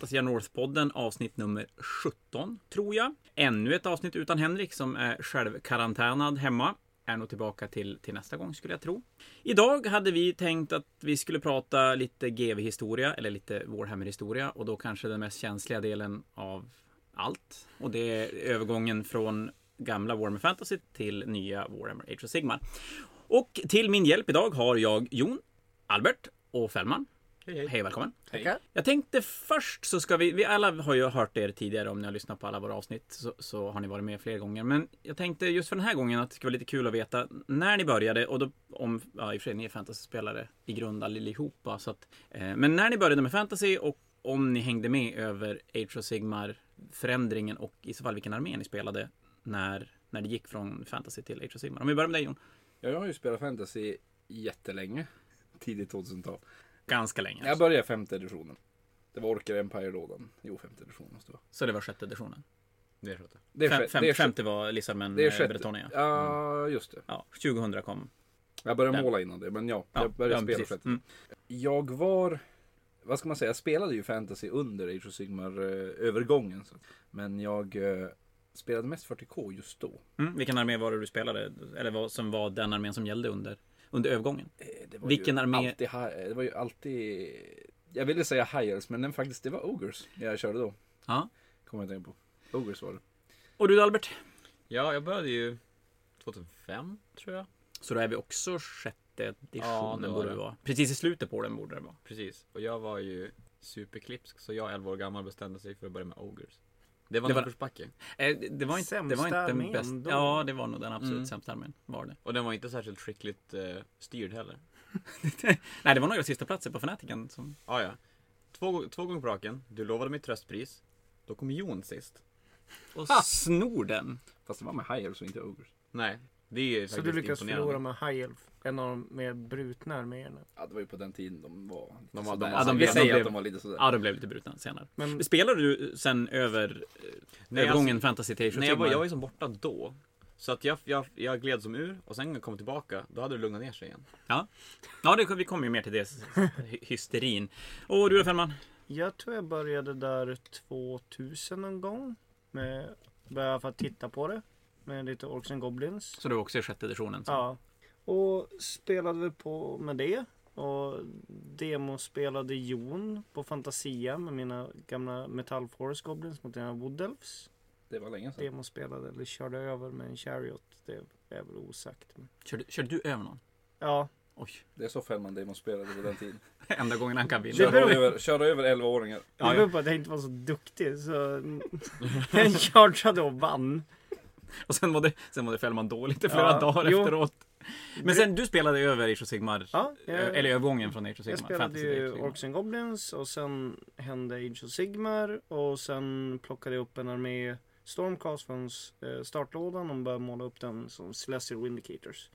Fantasia North-podden avsnitt nummer 17, tror jag. Ännu ett avsnitt utan Henrik som är självkarantänad hemma. Är nog tillbaka till, till nästa gång skulle jag tro. Idag hade vi tänkt att vi skulle prata lite GV-historia, eller lite Warhammer-historia och då kanske den mest känsliga delen av allt. Och det är övergången från gamla Warhammer Fantasy till nya Warhammer Age of Sigmar. Och till min hjälp idag har jag Jon, Albert och Fällman. Hej, hej. Hej välkommen. Tackar. Jag tänkte först så ska vi, vi alla har ju hört er tidigare om ni har lyssnat på alla våra avsnitt så, så har ni varit med fler gånger. Men jag tänkte just för den här gången att det ska vara lite kul att veta när ni började och då om, ja i och för sig ni är fantasyspelare i grund allihopa så att, eh, men när ni började med fantasy och om ni hängde med över Age of Sigmar förändringen och i så fall vilken armé ni spelade när, när det gick från fantasy till Age of Sigmar. Om vi börjar med dig Jon. Ja, jag har ju spelat fantasy jättelänge. Tidigt 2000-tal. Ganska länge. Jag Alltså. började femte editionen. Det var Orker Empire då. den. Jo, femte editionen måste det vara. Så det var sjätte editionen. Det är sjätte. Det är, Fem, sjätte- fem, det är, femte var Lissabon det är eh, sjätte. Bretonia. Ja, just det. Ja, 2000 kom. Jag började Ja. måla innan det, men ja. Ja, jag började ja, spela sjätte. Mm. Jag var, vad ska man säga, jag spelade ju fantasy under Age of Sigmar övergången. Så. Men jag eh, spelade mest 40K just då. Mm, vilken armé var det du spelade? Eller vad som var den armén som gällde under, under övergången? Eh, Det var Vilken ju armé- Alltid, hi- det var ju alltid, jag ville säga Hires, men den faktiskt, det var Ogres jag körde då. Ja. Kommer jag att tänka på. Ogres var det. Och du Albert? Ja, jag började ju 2005 tror jag. Så då är vi också sjätte editionen Ja, borde det. vara. Precis i slutet på den borde det vara. Precis. Och jag var ju superklipsk så jag 11 år gammal bestämde sig för att börja med Ogres. Det var Det uppförsbacke. Eh, det var inte, det var inte den bästa. Ja, det var nog den absolut Mm. sämsta armén. Var det. Och den var inte särskilt skickligt eh, styrd heller. Nej, det var några sista platser på Fanatiken som... Ah, ja. två, två gånger på raken. Du lovade mig tröstpris. Då kom Jon sist. Och Ha! snor den. Fast det var med Hires och inte Ogres. Nej, det är Så faktiskt du lyckas förlora med High Elf, en av de mer brutna arméerna. Ja, det var ju på den tiden de var lite De var- sådär. de Ja, var- Alltså, de blev- säger de att blev- de var lite sådär. Ja, de blev lite brutna senare. Men Spelade du sen över Nej, övergången alltså, Fantasy of Nej, jag var, jag var ju som borta då. Så att jag, jag, jag gled som ur och sen när jag kom tillbaka, då hade det lugnat ner sig igen. Ja, det, vi kommer ju mer till det. hy- Hysterin. Och du då Fällman? jag tror jag började där 2000 någon gång. Med, började för att titta på det. Med lite Orcs and Goblins. Så du var också i sjätte editionen? Så. Ja. Och spelade vi på med det. Och demospelade Jon på Fantasia med mina gamla Metal Forest Goblins mot mina Wood Elves. Det var länge sedan. Demospelade eller körde över med en Chariot. Det är väl osagt. Men- Körde, körde du över någon? Ja, Oj, Det är så Fällman demonstrerade på den tiden. enda gången han kan vinna. Det beror- Körde över, körde över 11-åringar. det Ja, beror ja. på att jag inte var så duktig. Så jag chargeade och vann. Och sen var det, sen var det Fällman dåligt i flera Ja, dagar jo. efteråt. Men sen du spelade över Age of Sigmar? Ja, eh, jag- Eller övergången från Age of Sigmar? Jag spelade ju. Orcs and Goblins och sen hände Age of Sigmar och sen plockade jag upp en armé Stormcast från eh, startlådan och började måla upp den som Celestial Windicators.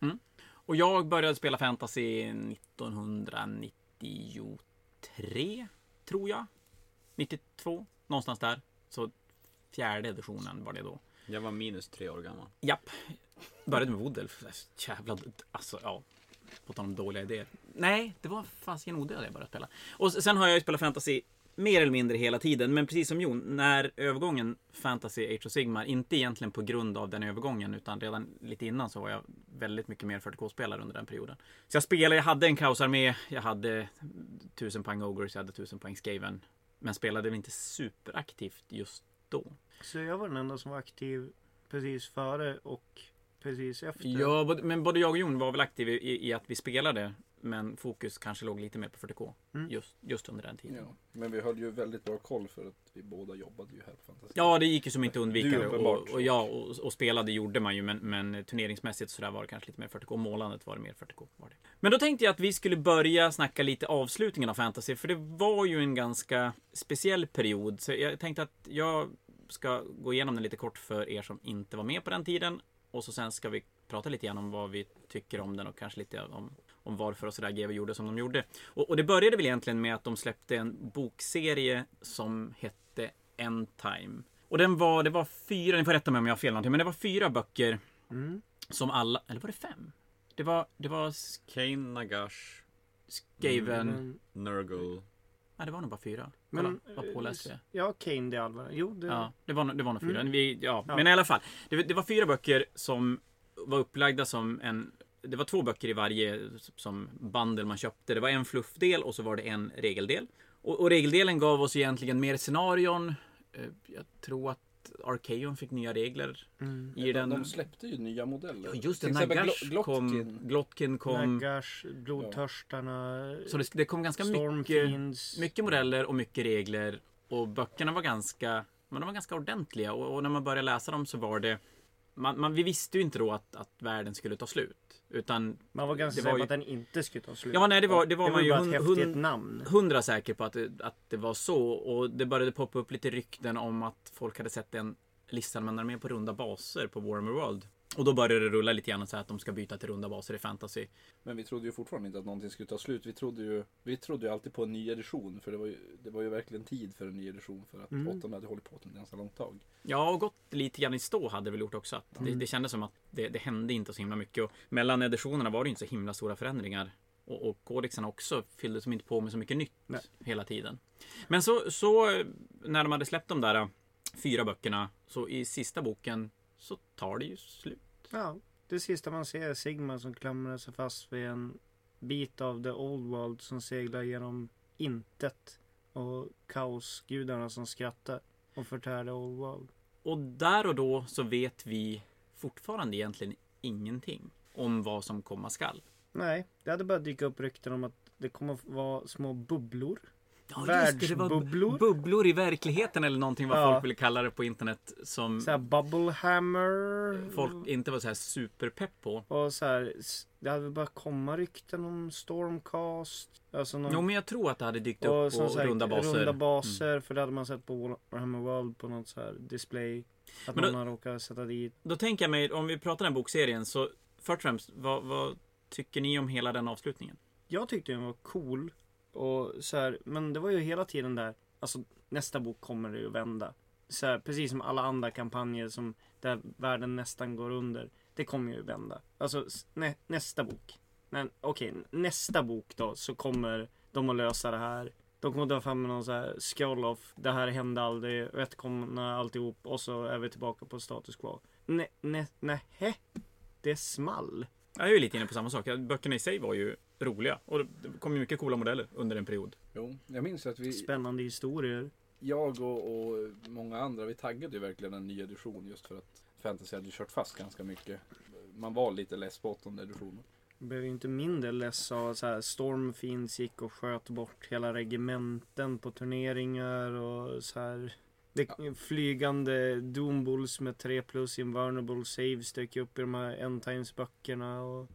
Och jag började spela fantasy 1993, tror jag. 92, någonstans där. Så fjärde editionen var det då. Jag var minus tre år gammal. Japp. Började med Woodelf. Jävla... Alltså, ja. På tal om dåliga idéer. Nej, det var fasiken odödlig jag började spela. Och sen har jag ju spelat fantasy mer eller mindre hela tiden. Men precis som Jon, när övergången Fantasy Age of Sigmar, inte egentligen på grund av den övergången, utan redan lite innan så var jag väldigt mycket mer 40k-spelare under den perioden. Så jag spelade, jag hade en kaosarmé, jag hade 1000 poäng Ogres, jag hade 1000 poäng Skaven. Men spelade väl inte superaktivt just då. Så jag var den enda som var aktiv precis före och precis efter. Ja, men både jag och Jon var väl aktiva i, i att vi spelade. Men fokus kanske låg lite mer på 40K. Mm. Just, just under den tiden. Ja. Men vi höll ju väldigt bra koll för att vi båda jobbade ju här på Fantasia. Ja, det gick ju som inte att undvika. Du det. uppenbart. Och, och, ja, och, och spelade gjorde man ju, men, men turneringsmässigt så där var det kanske lite mer 40K. Och målandet var det mer 40K. Var det. Men då tänkte jag att vi skulle börja snacka lite avslutningen av fantasy, för det var ju en ganska speciell period. Så jag tänkte att jag ska gå igenom den lite kort för er som inte var med på den tiden. Och så sen ska vi prata lite grann om vad vi tycker om den och kanske lite om, om varför och sådär GW gjorde som de gjorde. Och, och det började väl egentligen med att de släppte en bokserie som hette End Time. Och den var, det var fyra, ni får rätta mig om jag har fel någonting, men det var fyra böcker Mm. som alla, eller var det fem? Det var, det var Kane, Nagash, Skaven, Men Nurgle. Nej, det var nog bara fyra. Kolla, Men, vad påläst är. Ja, Kane de Alva. Jo, det... Ja, det var, det var nog fyra. Mm. Vi, ja. Ja. Men i alla fall. Det, det var fyra böcker som var upplagda som en... Det var två böcker i varje som bundle man köpte. Det var en fluffdel och så var det en regeldel. Och, och regeldelen gav oss egentligen mer scenarion. Eh, Jag tror att Arkeon fick nya regler Mm. i den. De släppte ju nya modeller. Ja, just det, Nagash Glo- kom. Glotkin. Glotkin kom. Nagars, Blodtörstarna, Så det, det kom ganska mycket, mycket modeller och mycket regler. Och böckerna var ganska, men de var ganska ordentliga. Och, och när man började läsa dem så var det man, man, vi visste ju inte då att, att världen skulle ta slut. Utan Man var ganska säker på ju- att den inte skulle ta slut. Ja, nej, det var, det var det var man ju hund, hund, namn. hundra säker på att det, att det var så. Och det började poppa upp lite rykten om att folk hade sett en listanvändare på runda baser på Warhammer World. Och då började det rulla lite grann så att de ska byta till runda baser i fantasy. Men vi trodde ju fortfarande inte att någonting skulle ta slut. Vi trodde ju, vi trodde ju alltid på en ny edition. För det var ju, det var ju verkligen tid för en ny edition. För att Mm. åttonde hade hållit på ett ganska långt tag. Ja, och gått lite grann i stå hade det väl gjort också. Att det, Mm. det kändes som att det, det hände inte så himla mycket. Och mellan editionerna var det inte så himla stora förändringar. Och, och kodexarna också fyllde som inte på med så mycket nytt Nej. hela tiden. Men så, så när de hade släppt de där eh, fyra böckerna så i sista boken så tar det ju slut. Ja, det sista man ser är Sigma som klamrar sig fast vid en bit av the old world som seglar genom intet. Och kaosgudarna som skrattar och förtär the old world. Och där och då så vet vi fortfarande egentligen ingenting om vad som komma skall. Nej, det hade börjat dyka upp rykten om att det kommer att vara små bubblor. Ja, Världsbubblor. bu- bubblor i verkligheten eller någonting vad Ja. folk ville kalla det på internet som Så här bubblehammer. folk inte var så här superpepp på. Och så här, det hade börjat komma rykten om Stormcast. Alltså någon, Jo, men jag tror att det hade dykt och upp på sagt, runda baser. Mm. Runda baser, för det hade man sett på Warhammer World på något så här display. Att Men då- någon har råkat sätta dit. Då tänker jag mig, om vi pratar den bokserien, så först och främst, vad, vad tycker ni om hela den avslutningen? Jag tyckte den var cool. Och så här, men det var ju hela tiden där, alltså nästa bok kommer det ju vända. Så här, precis som alla andra kampanjer som där världen nästan går under. Det kommer ju vända. Alltså nä, nästa bok. Men okej, nästa bok då så kommer de att lösa det här. De kommer att dra fram med någon så här scroll off. Det här hände aldrig. Rättkomna alltihop. Och så är vi tillbaka på status quo. Nej, nej, nej. Det small. Jag är ju lite inne på samma sak. Böckerna i sig var ju roliga. Och det kom ju mycket coola modeller under en period. Jo, jag minns att vi, Spännande historier. jag och, och många andra, vi taggade ju verkligen en ny edition just för att fantasy hade ju kört fast ganska mycket. Man var lite less på åttonde editionen. Jag blev ju inte mindre less av så här Stormfiends gick och sköt bort hela regementen på turneringar och så här. Det, Flygande Doombulls med 3 plus invulnerable saves dök upp i de här end times böckerna och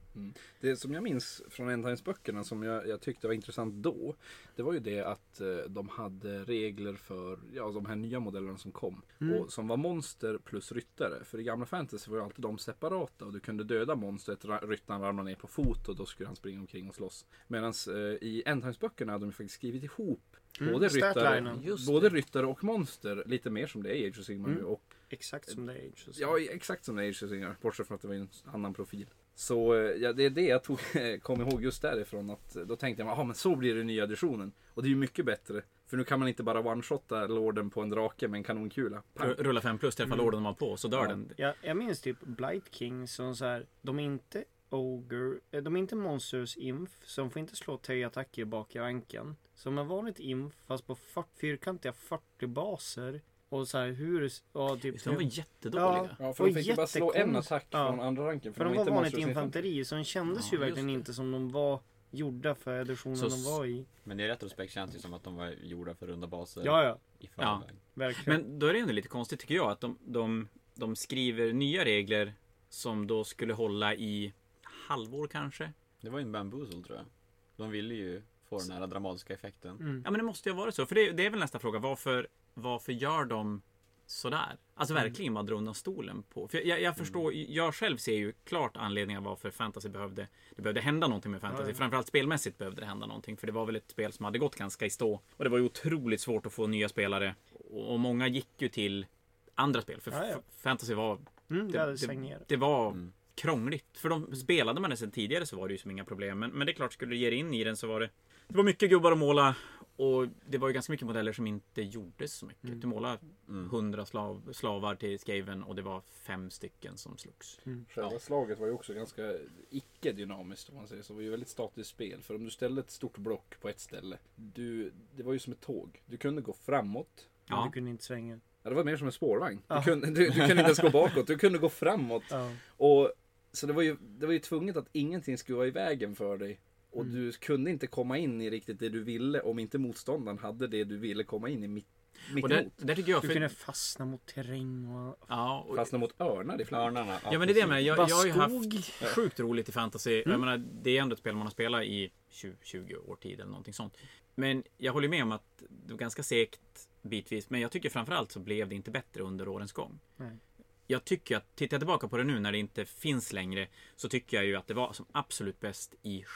Det som jag minns från Endtimes-böckerna som jag, jag tyckte var intressant då. Det var ju det att eh, de hade regler för ja, de här nya modellerna som kom. Mm. Och som var monster plus ryttare. För i gamla fantasy var ju alltid de separata. Och du kunde döda monstret, ryttaren ramlade ner på fot och då skulle han springa omkring och slåss. Medan eh, i Endtimes-böckerna hade de faktiskt skrivit ihop Mm, både, ryttare, både ryttare och monster. Lite mer som det är i Age of Sigmar Mm. nu. Och exakt som det är Age of Ja, exakt som det är i Age of Sigmar. Bortsett från att det var en annan profil. Så eh, ja, det är det jag tog, kom ihåg just därifrån. Att, eh, då tänkte jag, ja men så blir det i nya editionen. Och det är ju mycket bättre. För nu kan man inte bara one-shotta lorden på en drake med en kanonkula. Pang. Rulla 5 plus, träffa Mm. lorden man på, så dör Ja. den. Ja, jag minns typ Blight King som så här, de är inte Ogre, eh, de är inte Monsters Inf, så de får inte slå tre attacker bak i ranken. Som en vanligt Inf, fast på 40, fyrkantiga 40 baser. Och så här hur, ja typ. De var Ja, jättedåliga. Ja, för de fick ju bara slå en attack ja. från andra ranken. för de var inte vanligt infanteri, så de kändes Ja, ju verkligen inte som de var gjorda för editionen Så de var i. Men i retrospekt känns det som att de var gjorda för runda baser Ja, ja, i förväg. verkligen. Men då är det ändå lite konstigt tycker jag att de, de, de skriver nya regler som då skulle hålla i halvår kanske. Det var ju en bamboozle tror jag. De ville ju få den här dramatiska effekten. Mm. Ja men det måste ju varit så. För det, det är väl nästa fråga. Varför, varför gör de sådär? Alltså Mm. verkligen bara dra undan stolen på. För jag, jag förstår, jag själv ser ju klart anledningar varför fantasy behövde, det behövde hända någonting med fantasy. Ja, ja. Framförallt spelmässigt behövde det hända någonting. För det var väl ett spel som hade gått ganska i stå. Och det var ju otroligt svårt att få nya spelare. Och, och många gick ju till andra spel. För Ja, fantasy var Mm, det det, det, det var Mm. Krångligt. För de spelade man det sedan tidigare så var det ju som inga problem. Men, men det är klart, skulle du ge dig in i den så var det Det var mycket gubbar att måla Och det var ju ganska mycket modeller som inte gjordes så mycket. Mm. Du målade Mm. 100 slav, slavar till Skaven och det var fem stycken som slogs. Själva slaget var ju också ganska icke-dynamiskt om man säger så. Det var ju väldigt statiskt spel. För om du ställde ett stort block på ett ställe. Du, det var ju som ett tåg. Du kunde gå framåt. Men Ja. du kunde inte svänga. Ja, det var mer som en spårvagn. Du, Ja. kunde, du, du kunde inte ens gå bakåt. Du kunde gå framåt. Ja. Och, så det var, ju, det var ju tvunget att ingenting skulle vara i vägen för dig. Och Mm. du kunde inte komma in i riktigt det du ville om inte motståndaren hade det du ville komma in i mitt, mitt Och där, där tycker jag... Du För, kunde fastna mot terräng och... ja, och, Fastna mot örnar i. Örnarna. ja men det är det med. Jag, jag har ju haft sjukt roligt i fantasy. Mm. Jag menar, det är ändå ett spel man har spelat i 20, 20 år tid eller någonting sånt. Men jag håller med om att det var ganska segt bitvis. Men jag tycker framförallt så blev det inte bättre under årens gång. Nej. Jag tycker att, tittar jag tillbaka på det nu när det inte finns längre, så tycker jag ju att det var som absolut bäst i sj-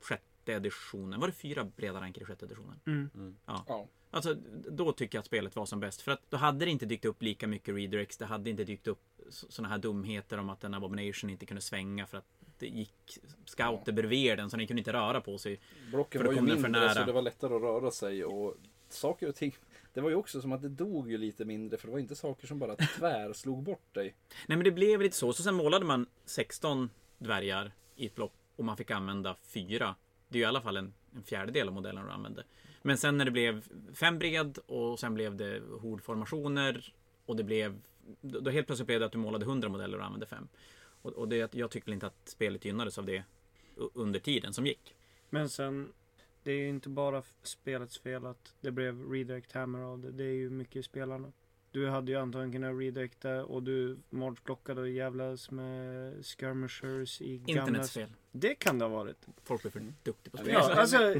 sjätte editionen. Var det fyra breda ranker i sjätte editionen? Mm. Ja. Alltså, då tycker jag att spelet var som bäst. För att då hade det inte dykt upp lika mycket redirects. Det hade inte dykt upp sådana här dumheter om att en abomination inte kunde svänga för att det gick scouter bredvid den så den kunde inte röra på sig. Blocken var ju mindre så det var lättare att röra sig och saker och ting. Det var ju också som att det dog ju lite mindre för det var inte saker som bara tvär slog bort dig. Nej men det blev lite så. Så sen målade man 16 dvärgar i ett block och man fick använda fyra. Det är ju i alla fall en, en fjärdedel av modellen du använde. Men sen när det blev fem bred och sen blev det hordformationer och det blev då helt plötsligt blev det att du målade 100 modeller och använde fem. Och, och det, jag tycker inte att spelet gynnades av det under tiden som gick. Men sen, det är ju inte bara spelets fel att det blev redirect hammer av det. Det är ju mycket spelarna. Du hade ju antagligen kunnat redirecta och du marchblockade och jävlas med skirmishers i gamla... Internets fel. Det kan det ha varit. Folk blir för duktiga på spel. Ja, alltså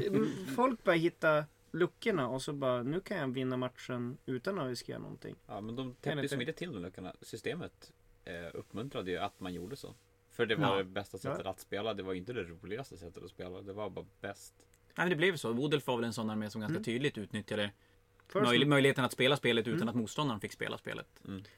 folk börjar hitta luckorna och så bara nu kan jag vinna matchen utan att riskera någonting. Ja, men de täppte ju mycket till de luckorna. Systemet eh, uppmuntrade ju att man gjorde så. För det var Ja. det bästa sättet att spela. Det var inte det roligaste sättet att spela. Det var bara bäst. Nej, men det blev så. Wodelf var väl en sån armé som ganska Mm. tydligt utnyttjade möj- möjligheten att spela spelet utan Mm. att motståndaren fick spela spelet.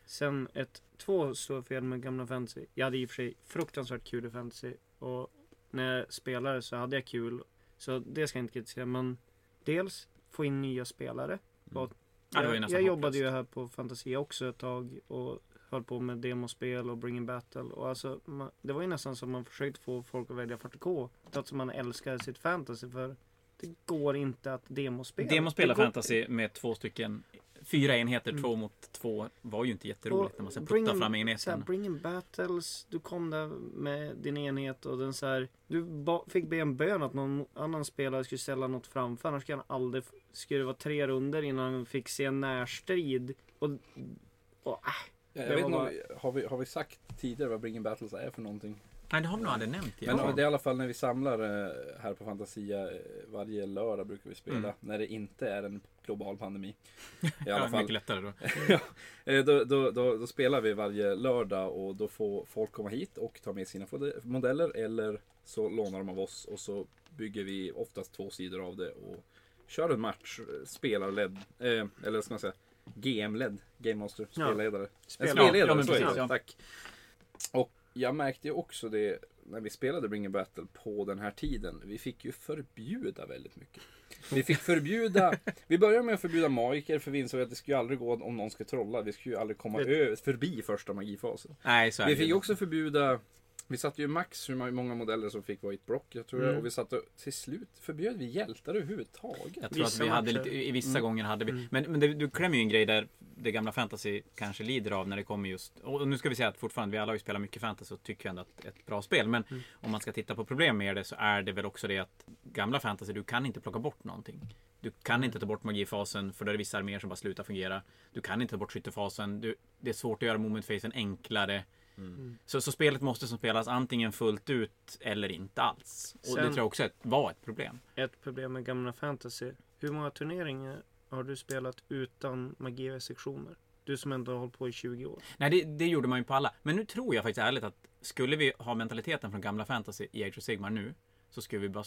sen ett, två stora fel med gamla fantasy. Jag hade i och för sig fruktansvärt kul i fantasy och när jag spelade så hade jag kul. Så det ska jag inte kritisera men dels få in nya spelare. Mm. Och Ja, jag, jag jobbade ju här på Fantasia också ett tag och höll på med demospel och Bring in Battle. Och alltså, man, det var ju nästan som man försökte få folk att välja 40K. Trots att man älskar sitt fantasy. För det går inte att demospela. Demospela Det går- fantasy med två stycken Fyra enheter, Mm. två mot två var ju inte jätteroligt när man sen bring puttar in- fram enheten. bring in battles, du kom där med din enhet och den så här, Du ba, fick be en bön att någon annan spelare skulle ställa något framför. Annars skulle han aldrig, skulle det vara tre runder innan han fick se en närstrid. Och, och äh, Jag vet inte, bara- har, vi, har vi sagt tidigare vad Bringing Battles är för någonting? Nej, det har vi nog aldrig nämnt Men det är i alla fall när vi samlar eh, här på Fantasia eh, varje lördag brukar vi spela. Mm. När det inte är en global pandemi. I Ja, alla fall. mycket lättare då. Eh, Då, då, då, då spelar vi varje lördag och då får folk komma hit och ta med sina modeller eller så lånar de av oss och så bygger vi oftast två sidor av det och kör en match, spelarledd, eh, eller ska man säga GM-ledd, Game Master, Ja. spelledare. Spelare. spelledare, Ja, så är precis, ja. Tack. Och jag märkte ju också det när vi spelade Bring a Battle på den här tiden. Vi fick ju förbjuda väldigt mycket. Vi fick förbjuda, vi började med att förbjuda magiker för vi insåg att det skulle ju aldrig gå om någon ska trolla. Vi skulle ju aldrig komma förbi första magifasen. Nej, så är Vi det fick ju. också förbjuda vi satte ju max hur många modeller som fick vara i ett block, jag tror. Mm. Och vi satte till slut förbjöd vi hjältar överhuvudtaget. Jag tror att Vissa vi hade lite, i vissa Mm. gånger hade vi. Mm. Men, men det, du klämmer ju en grej där det gamla fantasy kanske lider av när det kommer just. Och nu ska vi säga att fortfarande, vi alla har ju spelat mycket fantasy och tycker ändå att det är ett bra spel. Men Mm. om man ska titta på problem med det så är det väl också det att gamla fantasy, du kan inte plocka bort någonting. Du kan inte ta bort magifasen för då är det vissa arméer som bara slutar fungera. Du kan inte ta bort skyttefasen. Du, det är svårt att göra movementfasen enklare. Mm. Så, så spelet måste som spelas antingen fullt ut eller inte alls. Och det Sen- tror jag också var ett problem. ett problem med gamla fantasy. Hur många turneringar har du spelat utan magi-restriktioner? Du som ändå har hållit på i 20 år. Nej, det, det gjorde man ju på alla. Men nu tror jag faktiskt ärligt att skulle vi ha mentaliteten från gamla fantasy i Age of Sigmar nu så skulle vi bara...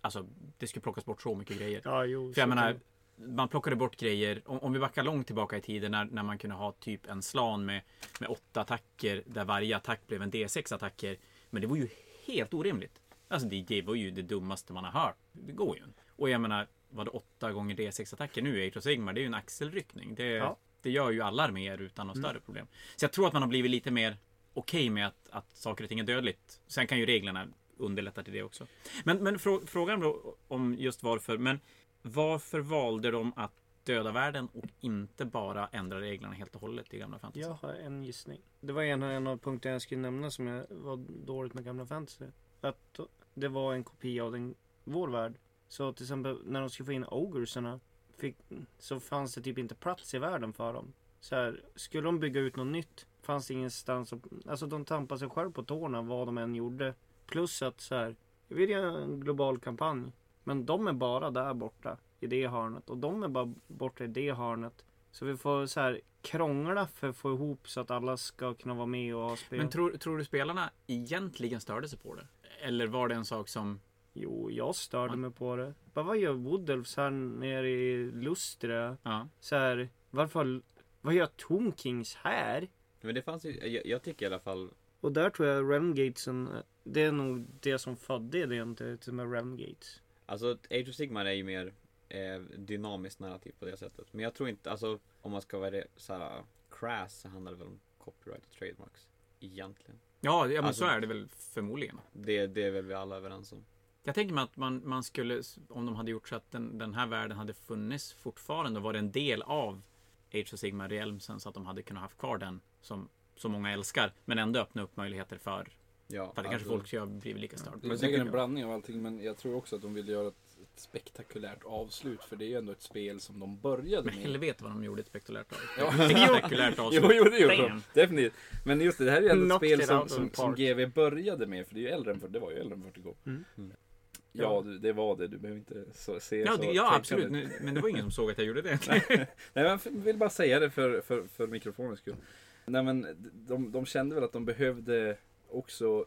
Alltså, det skulle plockas bort så mycket grejer. Ja, jo. För jag menar, man plockade bort grejer. Om, om vi backar långt tillbaka i tiden när, när man kunde ha typ en slan med, med åtta attacker där varje attack blev en D6 attacker. Men det var ju helt orimligt. Alltså det, det var ju det dummaste man har hört. Det går ju inte. Och jag menar, vad det, 8 gånger D6 attacker nu i Age of Sigmar. Det är ju en axelryckning. Det, Ja. det gör ju alla arméer utan något Mm. större problem. Så jag tror att man har blivit lite mer okej med att, att saker och ting är dödligt. Sen kan ju reglerna underlätta till det också. Men, men frå, frågan då om just varför. Men varför valde de att döda världen och inte bara ändra reglerna helt och hållet i gamla fantasy? Jag har en gissning. Det var en, en av punkterna jag skulle nämna som jag var dåligt med gamla fantasy. Att det var en kopia av den, vår värld. Så till exempel när de skulle få in ogresarna fick, så fanns det typ inte plats i världen för dem. Så här, skulle de bygga ut något nytt fanns det ingenstans att, Alltså de tampade sig själv på tårna vad de än gjorde. Plus att så här, vi vill göra en global kampanj. Men de är bara där borta i det hörnet och de är bara borta i det hörnet. Så vi får så här krångla för att få ihop så att alla ska kunna vara med och ha spel. Men tror, tror du spelarna egentligen störde sig på det? Eller var det en sak som... Jo, jag störde Ja. mig på det. Bara, vad gör Woodulfs här nere i Lustre? Ja. Så här, varför, vad gör Tomb Kings här? Men det fanns ju, jag, jag tycker i alla fall, Och där tror jag Realmgatesen, det är nog det som födde idén till, till med Realmgates. Alltså Age of Sigmar är ju mer eh, dynamiskt narrativ på det sättet. Men jag tror inte, alltså om man ska vara såhär crass så handlar det väl om copyright och trademarks. Egentligen. Ja, ja men Alltså- så är det väl förmodligen. Det, det är väl vi alla överens om. Jag tänker mig att man, man skulle, om de hade gjort så att den, den här världen hade funnits fortfarande och varit en del av Age of Sigmar Realmsen så att de hade kunnat haft kvar den som så många älskar. Men ändå öppna upp möjligheter för, Ja, för det kanske alltså, folk ha blivit lika störda. Det är Men säkert en jag- blandning av allting men jag tror också att de vill göra ett, ett spektakulärt avslut för det är ju ändå ett spel som de började Men med. helvete vad de gjorde ett spektakulärt av. Ja. Spektakulärt Jo, avslut. jo, det gjorde de. Definitivt. Men just det, det här är ju ändå ett Knocked spel som, som, som. GV började med. För det är ju äldre än 40, det var ju äldre än 40K. Mm. Mm. Ja, det var det. Du behöver inte så, se Ja, så det, ja absolut. ut. Nu- Men det var ingen som såg att jag gjorde det. Nej, men jag vill bara säga det för, för, för mikrofonens skull. Nej, men de, de kände väl att de behövde också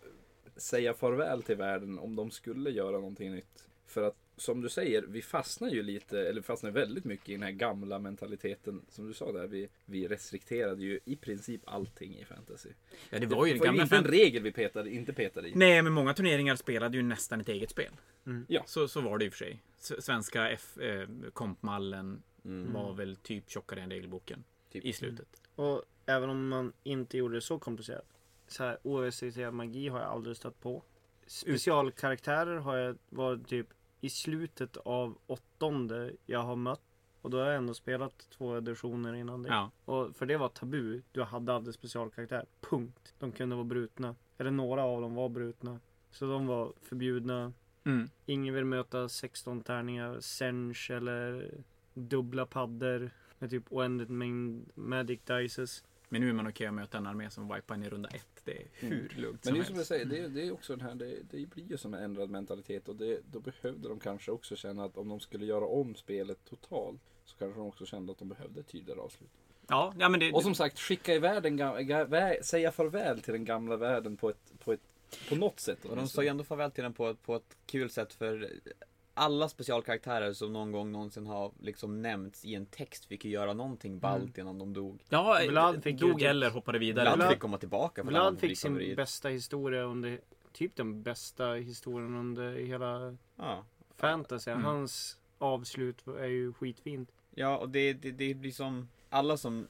säga farväl till världen om de skulle göra någonting nytt. För att som du säger, vi fastnar ju lite, eller fastnar väldigt mycket i den här gamla mentaliteten. Som du sa där, vi, vi restrikterade ju i princip allting i fantasy. Ja, det var ju det var ju gamla inte en regel vi petade, inte petade i. Nej, men många turneringar spelade ju nästan ett eget spel. Mm. Ja. Så, så var det och för sig. Svenska F, eh, kompmallen Mm. var väl typ tjockare än regelboken Typ. i slutet. Och även om man inte gjorde det så komplicerat. Så här, OSCC magi har jag aldrig stött på. Specialkaraktärer har jag varit typ i slutet av åttonde jag har mött. Och då har jag ändå spelat två editioner innan det. Ja. Och för det var tabu. Du hade aldrig specialkaraktär. Punkt. De kunde vara brutna. Eller några av dem var brutna. Så de var förbjudna. Mm. Ingen vill möta 16 tärningar, Sench eller dubbla paddor med typ oändligt mängd Magic Dices. Men nu är man okej att möta en armé som wipar in i runda ett. Det är hur Mm. lugnt Men det är som som jag helst. säger, det, är- det är också den här, det, det blir ju som en ändrad mentalitet och det, då behövde de kanske också känna att om de skulle göra om spelet totalt så kanske de också kände att de behövde ett tydligare avslut. Ja, ja men det... Och som sagt, skicka iväg den gamla, säga farväl till den gamla världen på ett, på ett, på något sätt. Och de sa ju ändå farväl till den på, ett- på ett kul sätt för alla specialkaraktärer som någon gång någonsin har liksom nämnts i en text fick ju göra någonting ballt innan de dog. ja, Vlad fick ju dog typ- eller hoppade vidare. Vlad Vlad- fick komma tillbaka för Vlad fick sin favorit. bästa historia under, typ den bästa historien under hela Ja. fantasy. Mm. Hans avslut är ju skitfint. Ja, och det, det, det blir som alla som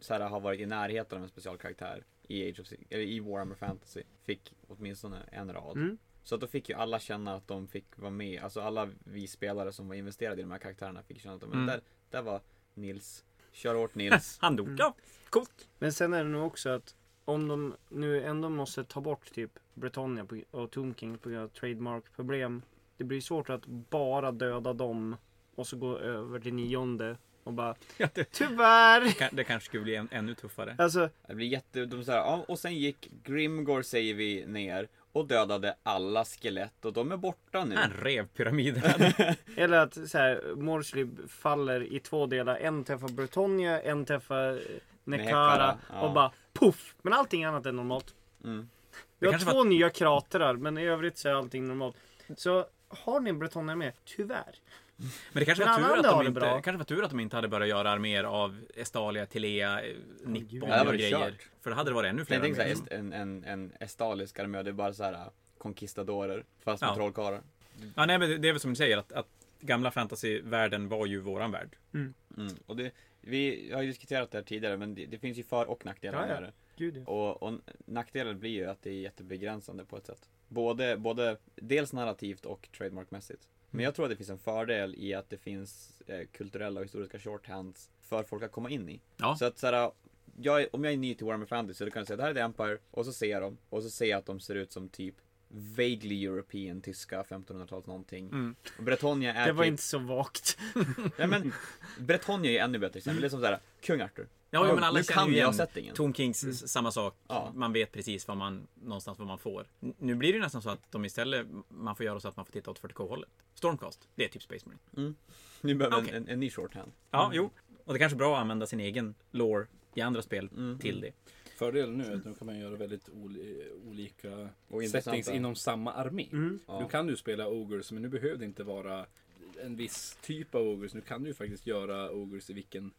så här, har varit i närheten av en specialkaraktär i, Age of, Sig- eller i Warhammer Fantasy fick åtminstone en rad. Mm. Så att då fick ju alla känna att de fick vara med. Alltså alla vi spelare som var investerade i de här karaktärerna fick känna att de, Mm. där, där var Nils. Kör hårt Nils. Han dog. Mm. Ja, coolt. Men sen är det nog också att om de nu ändå måste ta bort typ Britannia på- och Tomb King på grund av trademark-problem. Det blir svårt att bara döda dem och så gå över till nionde och bara Ja, det, Tyvärr! det kanske skulle bli än, ännu tuffare. Alltså, Det blir jätte... De så här, ja, och sen gick Grimgor säger vi ner och dödade alla skelett och de är borta nu. Han rev pyramiden. eller att så här, Morslib faller i två delar. En träffar Britannia, en träffar Nekara ja. och bara poff! Men allting annat är normalt. Mm. Vi har två nya kratrar men i övrigt så är allting normalt. Så har ni en Britannia med? Tyvärr. Men det kanske Men var, tur att de inte, bra. kanske var tur att de inte hade börjat göra arméer av Estalia, Telea, eh, Nippon var och grejer. kört. För då hade det varit ännu Jag fler tänker arméer. såhär, en, en, en estalisk armé, det är bara så här conquistadorer fast med Ja. trollkarlar. Ja, nej, men det- är väl som du säger att, att gamla fantasyvärlden var ju våran värld. Mm. Och det, vi har ju diskuterat det här tidigare men det, det finns ju för och nackdelar Ja, ja. med det. Gud ja. Och, och nackdelen blir ju att det är jättebegränsande på ett sätt. Både, både dels narrativt och trademarkmässigt. Men jag tror att det finns en fördel i att det finns eh, kulturella och historiska shorthands för folk att komma in i. Ja. Så att såhär, jag, om jag är ny till Warhammer Fantasy så kan jag säga det här är The Empire och så ser jag dem och så ser jag att de ser ut som typ vaguely European, tyska, 1500-tals någonting. Mm. Och Bretonia är Det var typ, inte så vagt. nej men Bretonia är ännu bättre exempel. Det är som såhär, kung Arthur. Ja, men alla nu känner kan ju igen settingen. Tom Kings s- samma sak. Ja. Man vet precis vad man, någonstans vad man får. Nu blir det ju nästan så att de istället, man får göra så att man får titta åt 40K-hållet. Stormcast, det är typ Space Marine. Nu behöver Okej. en, en, en ny shorthand. Ja, jo. Och det är kanske är bra att använda sin egen lore i andra spel Mm. till det. Fördelen nu är att nu kan man göra väldigt oli olika Och settings inom samma armé. Mm. Ja. Nu kan du spela Ogres, men nu behöver det inte vara en viss typ av Ogres. Nu kan du ju faktiskt göra Ogres i vilken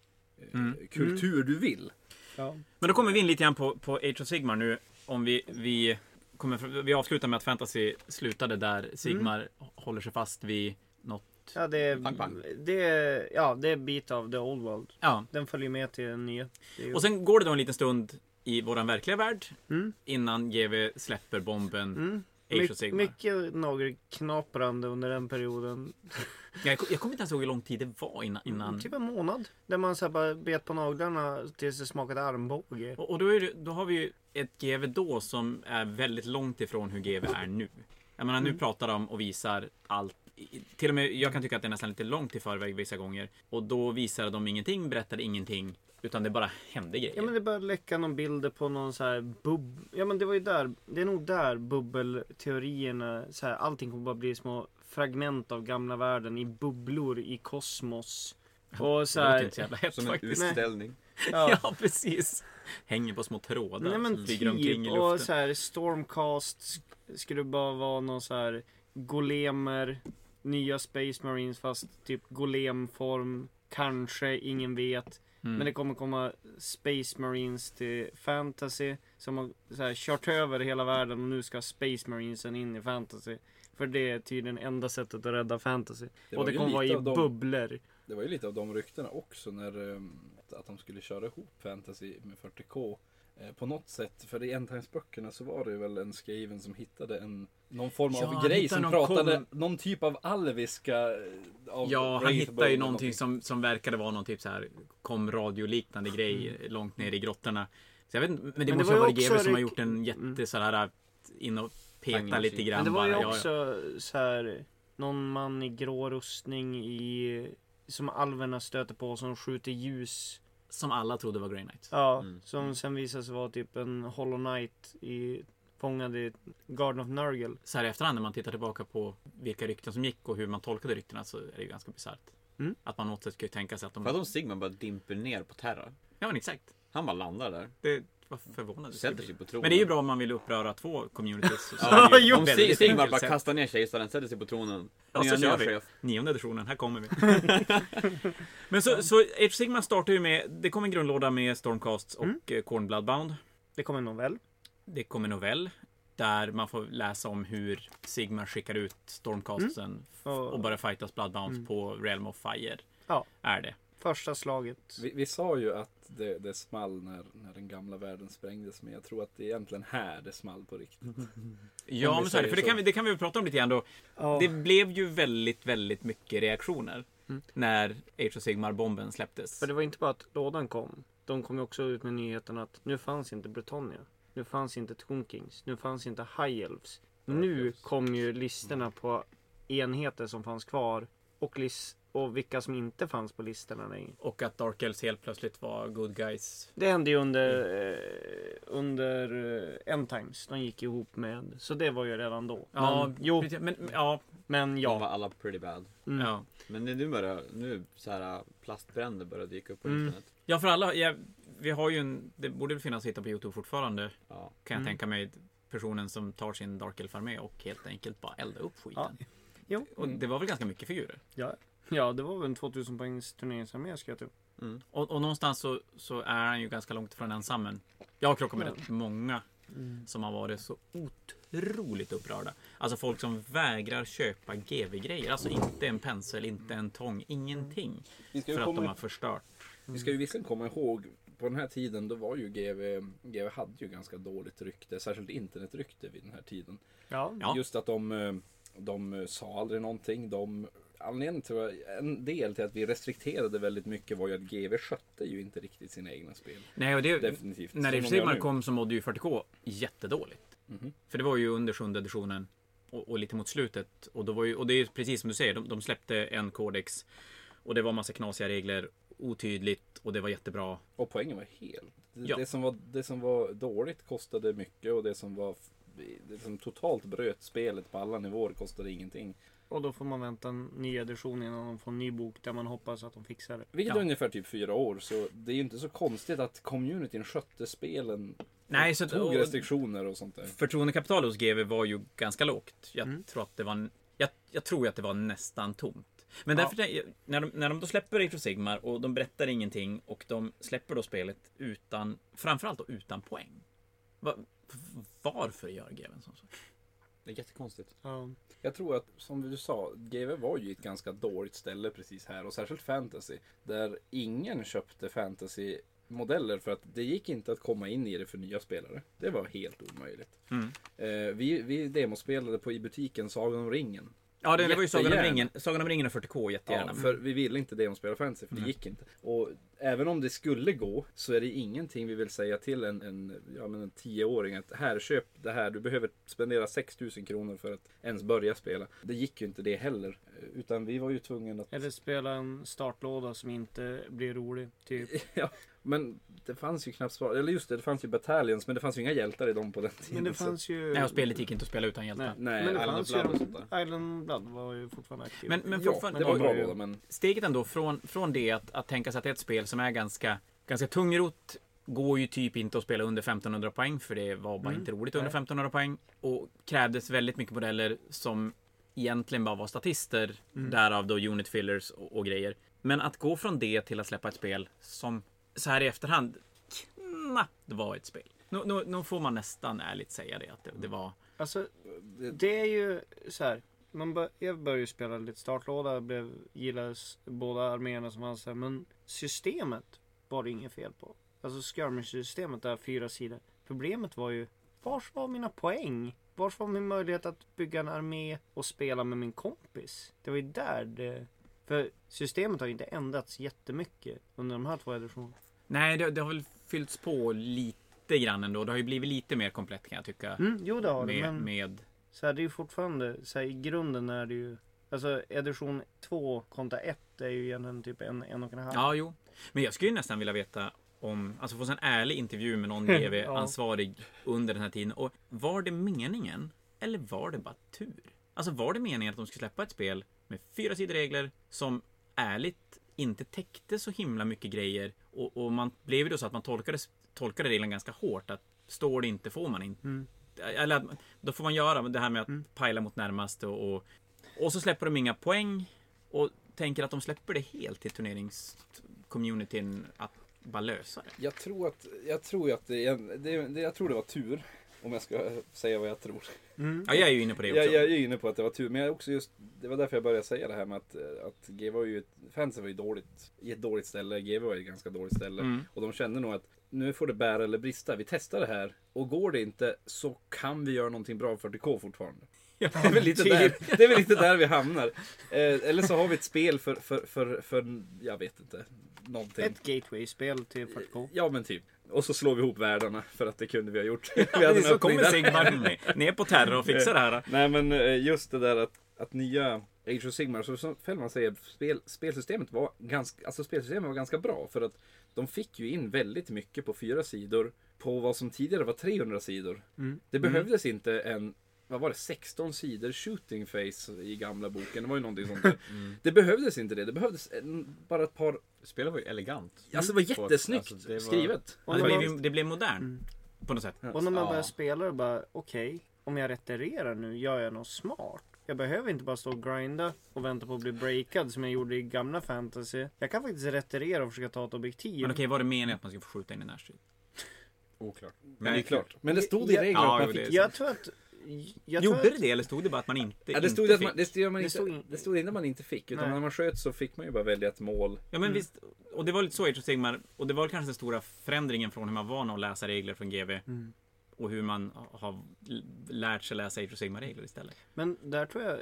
Mm. kultur du vill. Ja. Men då kommer vi in lite grann på, på Age of Sigmar nu. Om vi, vi, kommer, vi avslutar med att Fantasy slutade där Sigmar håller sig fast vid något. Ja, det är, Pang, pang. det är, ja, det är bit av the old world. Ja. Den följer med till den nya. Ju- Och sen går det då en liten stund i våran verkliga värld. Mm. Innan GW släpper bomben Mm. Age My, mycket nagelknaprande under den perioden. Jag, jag kommer inte ens ihåg hur lång tid det var innan. innan. Typ en månad. Där man så här bara bet på naglarna tills det smakade armbåge. Och, och då, det, då har vi ju ett GW då som är väldigt långt ifrån hur GW är nu. Jag menar, nu pratar de och visar allt. Till och med, jag kan tycka att det är nästan lite långt i förväg vissa gånger. Och då visade de ingenting, berättade ingenting. Utan det bara hände grejer. Ja men det började läcka någon bilder på någon så här bub... Ja men det var ju där, det är nog där bubbelteorierna, så här, allting kommer bara bli små fragment av gamla världen i bubblor i kosmos. Och så det låter här, inte så jävla hett Som en faktiskt. utställning. ja, Ja, precis. Hänger på små trådar Nej men som flyger omkring i typ, och luften. så här Stormcast sk- skulle bara vara någon så här golemer, nya Space Marines fast typ golemform, kanske, ingen vet. Mm. Men det kommer komma Space Marines till Fantasy som har så här, kört över hela världen och nu ska Space Marinesen in i Fantasy. För det är tydligen enda sättet att rädda Fantasy. Det och det kommer vara i de- bubblor. Det var ju lite av de ryktena också när ehm, att de skulle köra ihop fantasy med 40K. Eh, På något sätt, för i Endtimes-böckerna så var det väl en skriven som hittade en någon form Ja, av han grej som någon pratade kom- någon typ av alviska. eh, Av Ja, han hittade ju någonting som, som verkade vara någon typ så här kom radioliknande grej Mm. långt ner i grottorna. Så jag vet inte, men det det måste ha varit också GW som har gjort en Mm. jätte så här in och peta lite grann Men det var ju bara. Ja, ja. också så här någon man i grå rustning i som alverna stöter på som skjuter ljus. Som alla trodde var Grey Knight. Ja, Mm. som sen visade sig vara typ en Hollow Knight i fångad i Garden of Nurgle. Så här i efterhand när man tittar tillbaka på vilka rykten som gick och hur man tolkade ryktena så är det ju ganska bisarrt. Mm. Att man något sätt skulle tänka sig att de... För att om Sigmar bara dimper ner på Terra. Ja men exakt. Han bara landar där. Det var förvånande. Sätter sig på tronen. Men det är ju bra om man vill uppröra två communities. Så Ja, ju om Sigmar bara kastar ner kejsaren, sätter sig på tronen. Ja, så kör vi. Nionde editionen, här kommer vi. Men så, så Age Sigma startar ju med, det kommer en grundlåda med Stormcasts och Mm. mm. Corn Bloodbound. Det kommer en novell. Det kommer novell. Där man får läsa om hur Sigma skickar ut Stormcastsen Och, och börjar fightas Bloodbounds Mm. på Realm of Fire. Ja. Är det. Första slaget. Vi, vi sa ju att det, det small när, när den gamla världen sprängdes. Men jag tror att det är egentligen här det small på riktigt. Ja, men så är det. För det kan, vi, det kan vi prata om lite grann då. Ja. Det blev ju väldigt, väldigt mycket reaktioner. Mm. När Age of Sigmar-bomben släpptes. För det var inte bara att lådan kom. De kom ju också ut med nyheten att nu fanns inte Britannia. Nu fanns inte Tonkings. Nu fanns inte High Elves. Nu kom ju listorna på enheter som fanns kvar. Och, lis- och vilka som inte fanns på listorna längre. Och att Dark Elves helt plötsligt var good guys. Det hände ju under, eh, under eh, End Times. De gick ihop med. Så det var ju redan då. Ja, men, jo, men, ja, men De ja. var alla pretty bad. Mm. ja. Men det- nu börjar, nu så här plastbränder börjar dyka upp på Mm. internet. Ja, för alla. Ja, vi har ju en, det borde väl finnas att hitta på Youtube fortfarande. Ja. Kan jag Mm. tänka mig. Personen som tar sin Dark Elf-armé och helt enkelt bara eldar upp skiten. Ja. Jo. Och det var väl ganska mycket figurer. Ja. Ja, det var väl en 2000 poängs turneringsarmé ska jag tro. Mm. Och, och någonstans så, så är han ju ganska långt från ensam. Men jag har krockat med Ja. rätt många som har varit så otroligt upprörda. Alltså folk som vägrar köpa GV-grejer. Alltså inte en pensel, inte en tång, ingenting. Ju För att de har förstört. vi ska ju visserligen komma ihåg på den här tiden då var ju GV, GV hade ju ganska dåligt rykte, särskilt internetrykte vid den här tiden. Ja. Just att de, de sa aldrig någonting. De, anledningen till, en del till att vi restrikterade väldigt mycket var ju att GV skötte ju inte riktigt sina egna spel. Nej, och det, Definitivt. när Som de Age gör Sigmar nu. kom så mådde ju 40K jättedåligt. Mhm. För det var ju under sjunde editionen och, och lite mot slutet. Och, då var ju, och det är precis som du säger, de, de släppte en kodex och det var massa knasiga regler, otydligt och det var jättebra. Och poängen var hel. Det, Ja. det, som var, det som var dåligt kostade mycket och det som var det som totalt bröt spelet på alla nivåer kostade ingenting. Och då får man vänta en ny edition innan de får en ny bok där man hoppas att de fixar det. Vilket Ja. är ungefär typ fyra år. Så det är ju inte så konstigt att communityn skötte spelen. Nej, så tog och- restriktioner och sånt där. Förtroendekapitalet hos GV var ju ganska lågt. Jag Mm. tror att det var, jag, jag tror att det var nästan tomt. Men Ja. därför, när, de, när de då släpper Age of Sigmar och de berättar ingenting och de släpper då spelet utan, framförallt då utan poäng. Va, varför gör GV en sån sak? Det är jättekonstigt. Ja. Jag tror att, som du sa, GW var ju ett ganska dåligt ställe precis här och särskilt fantasy. Där ingen köpte fantasy-modeller för att det gick inte att komma in i det för nya spelare. Det var helt omöjligt. Mm. Eh, vi, vi demospelade på i butiken Sagan om ringen. Ja, det, det var ju Sagan om ringen, Sagan om ringen och 40K jättegärna. Ja, för vi ville inte demospela fantasy för det Nej. gick inte. Och även om det skulle gå så är det ingenting vi vill säga till en, en, ja, men en tioåring att här köp det här. Du behöver spendera 6000 kronor för att ens börja spela. Det gick ju inte det heller. Utan vi var ju tvungna att Eller spela en startlåda som inte blir rolig. Typ. Ja, men det fanns ju knappt svar. Eller just det, det fanns ju Battalions men det fanns ju inga hjältar i dem på den tiden. Men det så- fanns ju... Nej, och spelet gick inte att spela utan hjältar. Nej, Nej, men det Island fanns Blood ju... och sånt där. Island Blood var ju fortfarande aktiv. Men, men ja, fortfarande, det var en bra låda men steget ändå från, från det att, att tänka sig att det är ett spel som är ganska, ganska tungrot går ju typ inte att spela under 1500 poäng för det var bara Mm, inte roligt under nej. 1500 poäng. Och krävdes väldigt mycket modeller som egentligen bara var statister. Mm. Därav då unit fillers och, och grejer. Men att gå från det till att släppa ett spel som så här i efterhand knappt var ett spel. Nu, nu, nu får man nästan ärligt säga det att det, det var Alltså, det, är ju så här. Man bör, jag började ju spela lite startlåda, blev, gillade båda arméerna som fanns där. Men systemet var det inget fel på. Alltså skirmish-systemet där, fyra sidor. Problemet var ju, vars var mina poäng? Vars var min möjlighet att bygga en armé och spela med min kompis? Det var ju där det... För systemet har ju inte ändrats jättemycket under de här två editionerna. Nej, det, det har väl fyllts på lite grann ändå. Det har ju blivit lite mer komplett kan jag tycka. Mm, jo det har det, med, men med så här, det är ju fortfarande, så här, i grunden är det ju Alltså edition 2 kontra 1 är ju egentligen typ en, en och en halv. Ja, jo. Men jag skulle ju nästan vilja veta om, alltså få en ärlig intervju med någon GV-ansvarig under den här tiden. Och var det meningen? Eller var det bara tur? Alltså var det meningen att de skulle släppa ett spel med fyra sidor regler som ärligt inte täckte så himla mycket grejer. Och, och man blev ju då så att man tolkade, tolkade reglerna ganska hårt. Att står det inte får man inte. Mm. Eller att, då får man göra det här med att Mm. pajla mot närmaste och, och, och så släpper de inga poäng. Och tänker att de släpper det helt till turneringscommunityn att bara lösa det. jag tror att, jag tror att det, det, det, jag tror det var tur. Om jag ska säga vad jag tror. Mm. Ja, jag är ju inne på det också. Jag, jag är inne på att det var tur, men jag också just, det var därför jag började säga det här med att, eh, att G var ju, ett- fansen var ju dåligt, i ett dåligt ställe, GV var ju ett ganska dåligt ställe. Mm. Och de kände nog att nu får det bära eller brista, vi testar det här. Och går det inte så kan vi göra någonting bra för 40K fortfarande. Ja, Det är väl lite, typ. där, det är väl lite där vi hamnar. Eh, eller så har vi ett spel för, för, för, för jag vet inte, någonting. Ett gateway-spel till 40K. Ja men typ. Och så slår vi ihop världarna för att det kunde vi ha gjort. vi hade en så kommer. Sigmar ner- ner på Terra och fixar det här. Nej men eh, just det där att, att nya Age of Sigmar, så som Fällman säger, spel, spelsystemet var ganska, alltså spelsystemet var ganska bra. För att de fick ju in väldigt mycket på fyra sidor. På vad som tidigare var 300 sidor. Mm. Det behövdes inte en, vad var det, 16 sidor shooting face i gamla boken. Det var ju någonting sånt där. Det behövdes inte det. Det behövdes en, bara ett par, Spelet var ju elegant. alltså det var jättesnyggt alltså, det var- skrivet. Och Det blev, man, det blev modern Mm. på något sätt. och när man Ja. börjar spela och bara, okej, om jag retirerar nu, gör jag något smart? Jag behöver inte bara stå och grinda och vänta på att bli breakad som jag gjorde i gamla fantasy. Jag kan faktiskt retirera och försöka ta ett objektiv. Men okej, var det meningen att man skulle få skjuta in i närstrid? Oklart. Men det är klart. Men det stod i reglerna ja, att man fick Jag tror att... Jag tror Gjorde att, det det eller stod det bara att man inte, Ja, det stod inte att man, fick? det stod, man Det inte, stod in- det stod inte att man inte fick. Utan Nej. när man sköt så fick man ju bara välja ett mål. Ja men Mm. visst, och det var lite så i Age of Sigmar, och det var kanske den stora förändringen från hur man var att läsa regler från GV Mm. och hur man har lärt sig läsa Age of Sigmar-regler istället. Men där tror jag...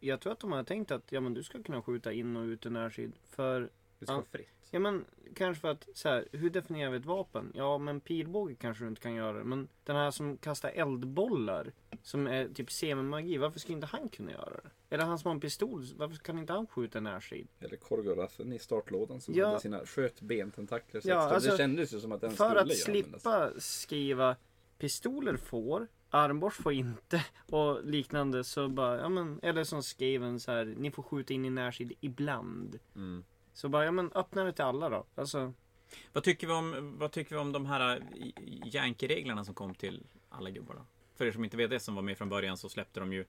Jag tror att de har tänkt att ja, men du ska kunna skjuta in och ut i närsid. För, Det ska Ja. vara fritt. Ja men kanske för att så här, hur definierar vi ett vapen? Ja men pilbåge kanske du inte kan göra. Men den här som kastar eldbollar, som är typ semimagi, varför ska inte han kunna göra det? Eller han som har en pistol, varför kan inte han skjuta i närsid? Eller Korgorassen i startlådan som Ja. hade sina sköt bententakler. Ja, alltså, det kändes ju som att den För skulle att ju användas. slippa skriva pistoler får, armborst får inte och liknande så bara, ja men, eller som Skaven så här, ni får skjuta in i närsid ibland. Mm. Så bara, ja men öppna det till alla då. Alltså, Vad tycker vi om, vad tycker vi om de här äh, Yankee-reglerna som kom till alla gubbar då? För er som inte vet det, som var med från början, så släppte de ju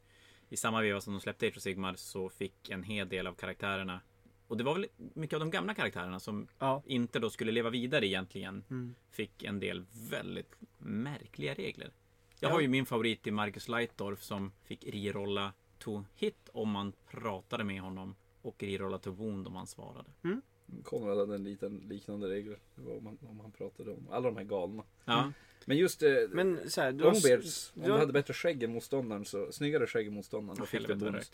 i samma veva som de släppte Age of Sigmar så fick en hel del av karaktärerna och det var väl mycket av de gamla karaktärerna som ja. inte då skulle leva vidare egentligen Mm. fick en del väldigt märkliga regler. Jag Ja. har ju min favorit i Marcus Leitdorf som fick rirolla to hit om man pratade med honom och rirolla to wound om han svarade. Konrad hade en liten liknande regel. Det var om han, om han pratade om alla de här galna. Ja, Men just eh, Men så här, du har, Longbeards, om du du har- hade bättre skägg än motståndaren, så, snyggare skägg än motståndaren, då och fick du bonus.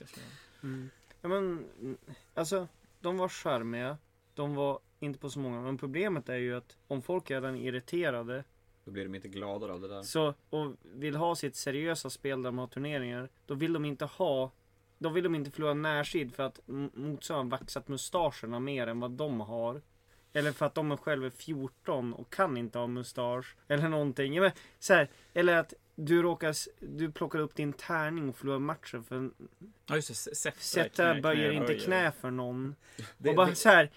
mm. ja, men, mm, alltså, de var charmiga. De var inte på så många. Men problemet är ju att om folk är redan irriterade Då blir de inte gladare av det där. så, och vill ha sitt seriösa spel där de har turneringar. Då vill de inte ha då vill de inte förlora närsid för att motståndaren vaxat mustascherna mer än vad de har. Eller för att de är själva 14 och kan inte ha mustasch. Eller någonting. Men, så här, eller att du råkar, du plockar upp din tärning och förlorar matchen för Ja just det, Sätta böjer inte böjer. knä för någon. Det- och bara det- så här.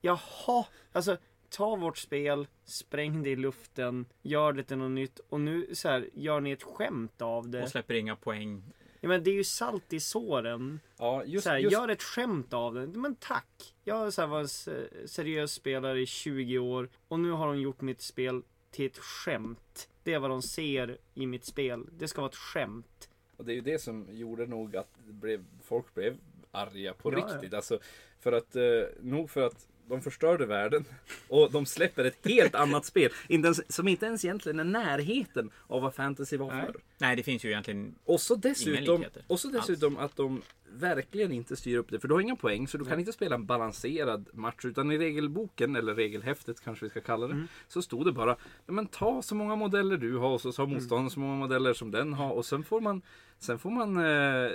Jaha, alltså ta vårt spel, spräng det i luften, gör det till något nytt och nu så här gör ni ett skämt av det. Och släpper inga poäng. Ja, men det är ju salt i såren. Ja, just, så här, just Gör ett skämt av det. Men tack. Jag så här, var en se- seriös spelare i 20 år och nu har de gjort mitt spel till ett skämt. Det är vad de ser i mitt spel. Det ska vara ett skämt. Och det är ju det som gjorde nog att blev, folk blev arga på Ja, ja. riktigt. Alltså, för att, eh, nog för att de förstörde världen och de släpper ett helt annat spel. Inte ens, som inte ens egentligen är närheten av vad fantasy var Nej. förr. Nej, det finns ju egentligen Och så dessutom, och så dessutom att de verkligen inte styr upp det. För du har inga poäng så du kan inte spela en balanserad match. Utan i regelboken, eller regelhäftet kanske vi ska kalla det. Mm. Så stod det bara, men ta så många modeller du har och så har motståndaren så många modeller som den har. Och sen får man, sen får man eh,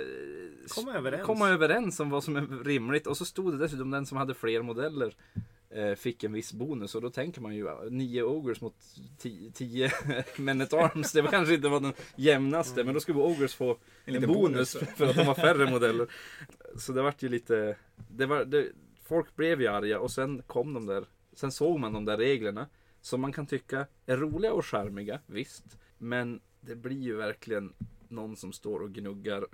Komma överens. komma överens om vad som är rimligt. Och så stod det dessutom den som hade fler modeller eh, fick en viss bonus och då tänker man ju nio ogres mot tio, tio men at arms. Det var kanske inte var den jämnaste men då skulle ogres få en, liten bonus, bonus. för att de har färre modeller. Så det vart ju lite, det var, det, folk blev ju arga och sen kom de där, sen såg man de där reglerna som man kan tycka är roliga och charmiga, visst. Men det blir ju verkligen någon som står och gnuggar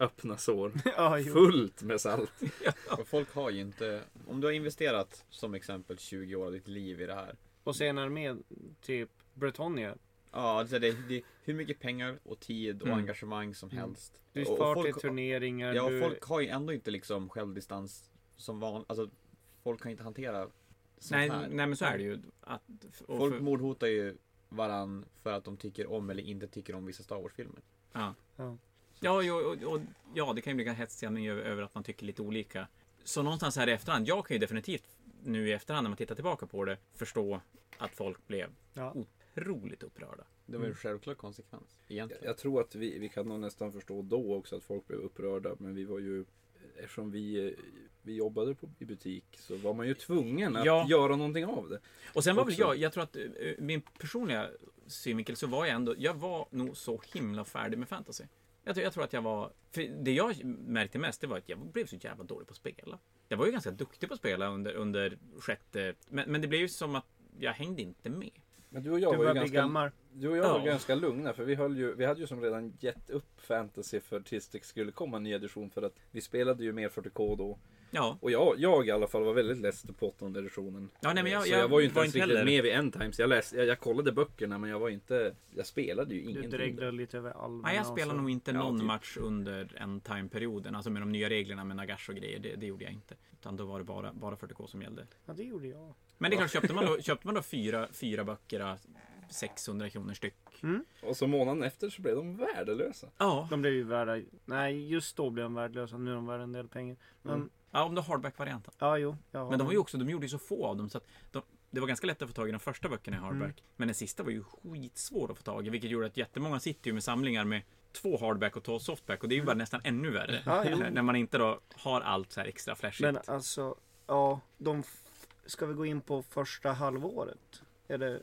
öppna sår ja, fullt med salt. Och folk har ju inte, om du har investerat som exempel 20 år av ditt liv i det här. Och sen är med typ Bretonia. Ja, alltså det, det, hur mycket pengar och tid och Mm. engagemang som Mm. helst. Du Och- och far till folk- turneringar. Ja, du... folk har ju ändå inte liksom självdistans som vanligt. Alltså, folk kan inte hantera sånt Nej, här. nej men så är det ju. Att, och Folk för, mordhotar ju varann för att de tycker om eller inte tycker om vissa Star Wars-filmer. ja. Ja. Ja, jo, och, och, ja, det kan ju bli ganska hetsig stämning över, över att man tycker lite olika. Så någonstans här i efterhand, jag kan ju definitivt nu i efterhand när man tittar tillbaka på det förstå att folk blev Ja. otroligt upprörda. Det var ju en självklar konsekvens, egentligen. Jag tror att vi, vi kan nog nästan förstå då också att folk blev upprörda. Men vi var ju, eftersom vi, vi jobbade på, i butik så var man ju tvungen att Ja. göra någonting av det. Och sen var väl jag, jag tror att eh, min personliga synvinkel så var jag ändå, jag var nog så himla färdig med fantasy. Jag, tror- jag tror att jag var, för det jag märkte mest det var att jag blev så jävla dålig på att spela. Jag var ju ganska duktig på att spela under, under sjätte, men, men det blev ju som att jag hängde inte med. Men du och jag Du var ju ganska, gammal. du och jag var Ja. ganska lugna för vi, höll ju, vi hade ju som redan gett upp fantasy för tills det skulle komma en ny edition för att vi spelade ju mer 40K då. Ja. Och jag, jag i alla fall var väldigt less på åttonde editionen. Ja, nej, men jag- så jag jag var ju inte var ens inte riktigt heller- med vid end times. Jag, läste, jag, jag kollade böckerna men jag var inte, jag spelade ju Du ingenting. dreglade lite över alverna. Nej, jag så. nog inte Ja, någon typ. match under en time-perioden. Alltså med de nya reglerna med Nagash och grejer. Det, det gjorde jag inte. Utan då var det bara, bara 40K som gällde. Ja, det gjorde jag. Men det är klart, köpte man då, köpte man då fyra, fyra böcker, ah, 600 kronor styck. Och så månaden efter så blev de värdelösa. Ja. De blev ju värda... Nej, just då blev de värdelösa. Nu är de värda en del pengar. Men, Mm. Ja, om du har hardback-varianten. ja, jo. Har Men de var ju också, de gjorde ju så få av dem så att de, det var ganska lätt att få tag i de första böckerna i hardback. Mm. Men den sista var ju skitsvår att få tag i, vilket gjorde att jättemånga sitter ju med samlingar med två hardback och två softback och det är ju bara nästan ännu värre. Ja. När man inte då har allt så här extra flashigt. Men alltså, ja, de... Ska vi gå in på första halvåret? Är det...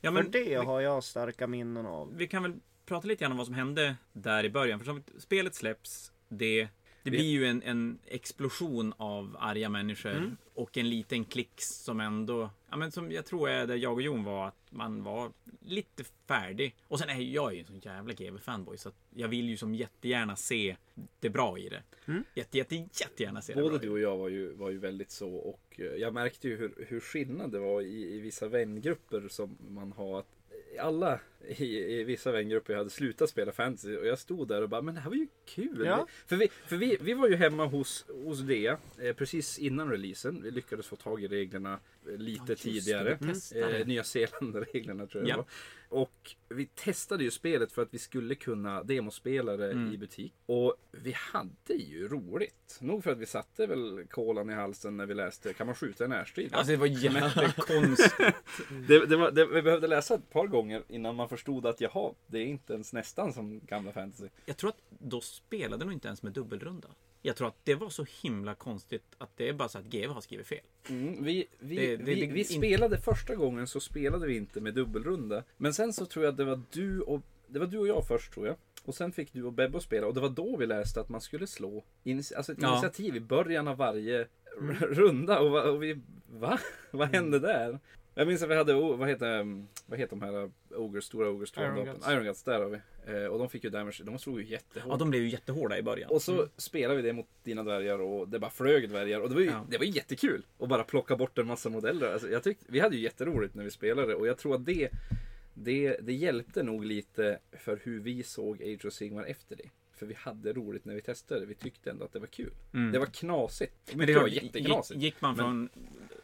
ja, För men det vi, har jag starka minnen av. vi kan väl prata lite grann om vad som hände där i början. För som spelet släpps, det, det blir ju en, en explosion av arga människor Mm. och en liten klick som ändå, ja men som jag tror är där jag och Jon var, att man var lite färdig. Och sen är jag ju en sån jävla GW-fanboy så att jag vill ju som jättegärna se det bra i det. Mm. Jätte, jätte, jättegärna se det Både bra du och jag var ju, var ju väldigt så och eh, jag märkte ju hur, hur skillnad det var i, i vissa vängrupper som man har. Att alla i, i vissa vängrupper hade slutat spela fantasy och jag stod där och bara men det här var ju kul. Ja. För, vi, för vi, vi var ju hemma hos, hos Dea eh, precis innan releasen. Vi lyckades få tag i reglerna eh, lite Ja, det, tidigare. Eh, Nya Zeeland-reglerna tror jag Ja. det var. Och vi testade ju spelet för att vi skulle kunna demospela det Mm. i butik. Och vi hade ju roligt. Nog för att vi satte väl kolan i halsen när vi läste Kan man skjuta en närstrid? Alltså det var jättekonstigt. det, det var, det, vi behövde läsa ett par gånger innan man förstod att jaha, det är inte ens nästan som gamla fantasy. Jag tror att då spelade nog inte ens med dubbelrunda. Jag tror att det var så himla konstigt att det är bara så att GW har skrivit fel. Mm, vi, vi, Det- det- vi, vi spelade första gången så spelade vi inte med dubbelrunda. Men sen så tror jag att det var du och det var du och jag först tror jag. Och sen fick du och Bebbe spela och det var då vi läste att man skulle slå inici- alltså ett Ja. initiativ i början av varje runda. Och, och vi, va? Vad hände där? Jag minns att vi hade, vad heter, um, vad heter de här ogers, stora ogers Iron. Iron Guts, där har vi. Eh, och de fick ju damage, de slog ju jättehårt. Ja, de blev ju jättehårda i början. Och så spelade vi det mot dina dvärgar och det bara flög dvärgar. Och det var ju, Ja. det var ju jättekul. att bara plocka bort en massa modeller. Alltså, jag tyckte, vi hade ju jätteroligt när vi spelade och jag tror att det, det, det hjälpte nog lite för hur vi såg Age of Sigmar efter det. För vi hade roligt när vi testade. Vi tyckte ändå att det var kul. Mm. Det var knasigt. Men det det var jätteknasigt. gick, gick man Men- från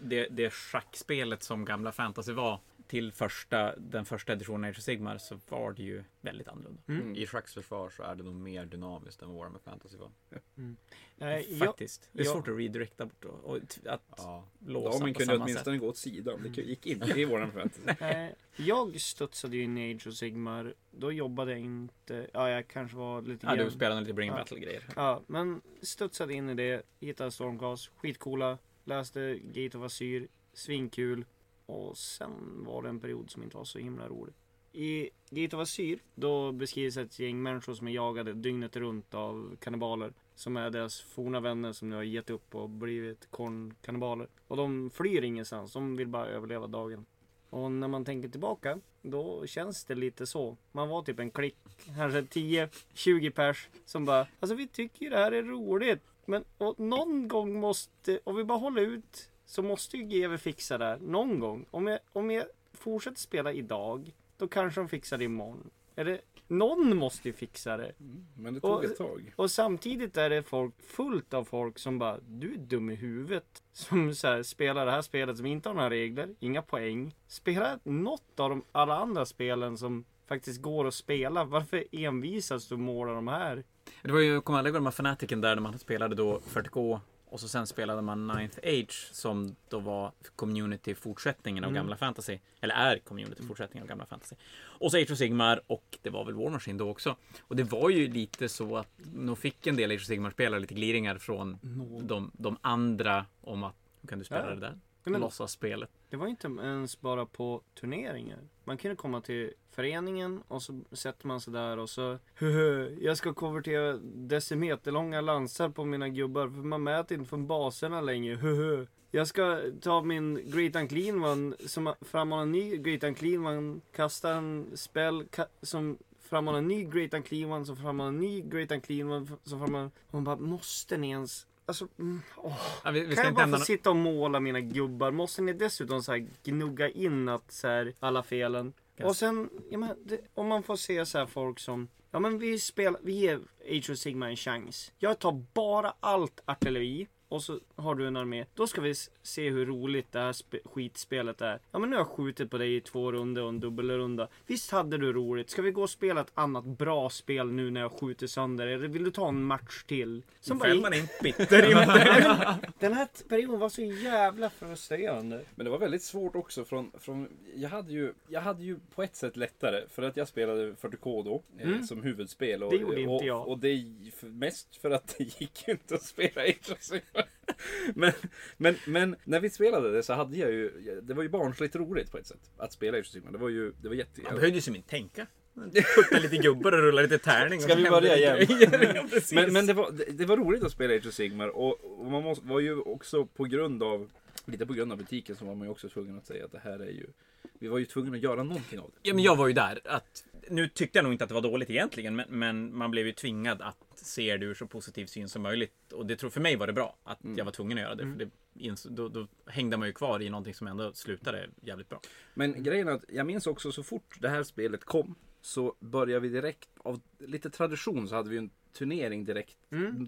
det, det schackspelet som gamla fantasy var till första, den första editionen Age of Sigmar så var det ju väldigt annorlunda. Mm. I Schacks försvar så är det nog mer dynamiskt än vad Warhammer Fantasy var. Nej, jag, Faktiskt. Det är jag- svårt att redirecta bort och, och att Ja. låsa Damen på kunde samma sätt. åtminstone gå åt sidan. Det gick inte i våran fantasy. Nej, jag studsade ju in i Age of Sigmar. Då jobbade jag inte. Ja, jag kanske var lite Ja, du grann- spelade lite Bring Ja. Battle-grejer. Ja, men studsade in i det. Hittade Stormcast. Skitcoola. Läste Gate of Asyr. Svinkul. Och sen var det en period som inte var så himla rolig. I Gate of Asyr, då beskrivs ett gäng människor som är jagade dygnet runt av kannibaler. Som är deras forna vänner som nu har gett upp och blivit kornkannibaler. Och de flyr ingenstans, de vill bara överleva dagen. Och när man tänker tillbaka, då känns det lite så. Man var typ en klick, kanske 10-20 pers som bara, alltså vi tycker ju det här är roligt. Men och någon gång måste, om vi bara håller ut, så måste ju GW fixa det här. Någon gång. Om jag, om jag fortsätter spela idag, då kanske de fixar det imorgon. Eller, någon måste ju fixa det. Men det tog Och- ett tag. Och samtidigt är det folk, fullt av folk som bara, du är dum i huvudet. Som så här, spelar det här spelet som inte har några regler, inga poäng. Spela något av de alla andra spelen som faktiskt går att spela. Varför envisas du måla de här? Det var ju, kommer aldrig glömma Fanatiken där när man spelade då 40K och så sen spelade man Ninth Age som då var community-fortsättningen av Mm. gamla fantasy. Eller är community-fortsättningen av gamla fantasy. Och så Age of Sigmar och det var väl War Machine då också. Och det var ju lite så att nog fick en del Age of Sigmar-spelare lite gliringar från de, de andra om att "Hur kan du spela Ja. det där? Men- Låtsasspelet. Det var inte ens bara på turneringar. Man kunde komma till föreningen och så sätter man sig där och så "Höhö, Jag ska konvertera decimeterlånga lansar på mina gubbar för man mäter inte från baserna längre. "Höhö, Jag ska ta min Great Unclean One som frammanar en ny Great Unclean One, kasta en spell ka- som frammanar en ny Great Unclean One som frammanar en ny Great Unclean One som frammanar... Man bara, måste ni ens alltså, mm. Ja, vi, vi Kan jag bara få sitta och måla mina gubbar? Måste ni dessutom så gnugga in att så här, alla felen? Yes. Och sen, ja, men, det, om man får se så här folk som Ja men vi spelar, vi ger Age of Sigma en chans. Jag tar bara allt artilleri och så har du en armé. Då ska vi se hur roligt det här spe- skitspelet är. Ja men nu har jag skjutit på dig i två runder och en dubbelrunda. Visst hade du roligt? Ska vi gå och spela ett annat bra spel nu när jag skjuter sönder? Eller vill du ta en match till? Som bara Fällman är inte bitter. Men Den här perioden var så jävla frustrerande. Men det var väldigt svårt också från, från jag, hade ju, jag hade ju på ett sätt lättare för att jag spelade 40K då eh, Mm. som huvudspel. Och, Det gjorde inte och, jag. Och det mest för att det gick ju inte att spela Sigmar. Men, men, men när vi spelade det så hade jag ju, det var ju barnsligt roligt på ett sätt. Att spela of Sigmar. Det var ju, det var jätte... Man behövde ju som inte tänka. Putta lite gubbar och rulla lite tärning. Ska vi börja igen? ja. Men, men det, var, det, det var roligt att spela Age of Sigmar och, och man måste, var ju också på grund av Lite på grund av butiken så var man ju också tvungen att säga att det här är ju Vi var ju tvungna att göra någonting av det. Ja, men jag var ju där. Att, nu tyckte jag nog inte att det var dåligt egentligen, men, men man blev ju tvingad att se det ur så positiv syn som möjligt. Och det tror för mig var det bra att jag var tvungen att göra det. För det då, då hängde man ju kvar i någonting som ändå slutade jävligt bra. Men grejen är att jag minns också så fort det här spelet kom så började vi direkt av lite tradition så hade vi en turnering direkt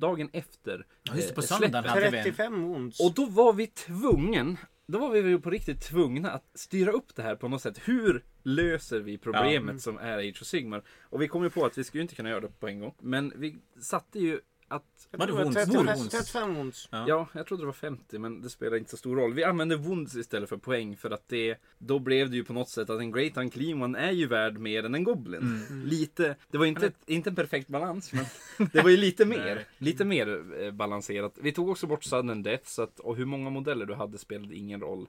dagen efter. Ja, just det, på eh, söndagen hade vi en. 35 ons. Och då var vi tvungen då var vi ju på riktigt tvungna att styra upp det här på något sätt. Hur löser vi problemet som är Age of Sigmar? Och vi kom ju på att vi skulle inte kunna göra det på en gång. Men vi satte ju att Var det ons? 35 Mor ons? 35 ons. Ja. Ja, jag trodde det var 50 men det spelar inte så stor roll. Vi använde wounds istället för poäng för att det Då blev det ju på något sätt att en Great Unclean One är ju värd mer än en Goblin. Lite, det var inte, inte en perfekt balans men det var ju lite mer. Lite mer eh, balanserat. Vi tog också bort sudden death så att, och hur många modeller du hade spelade ingen roll.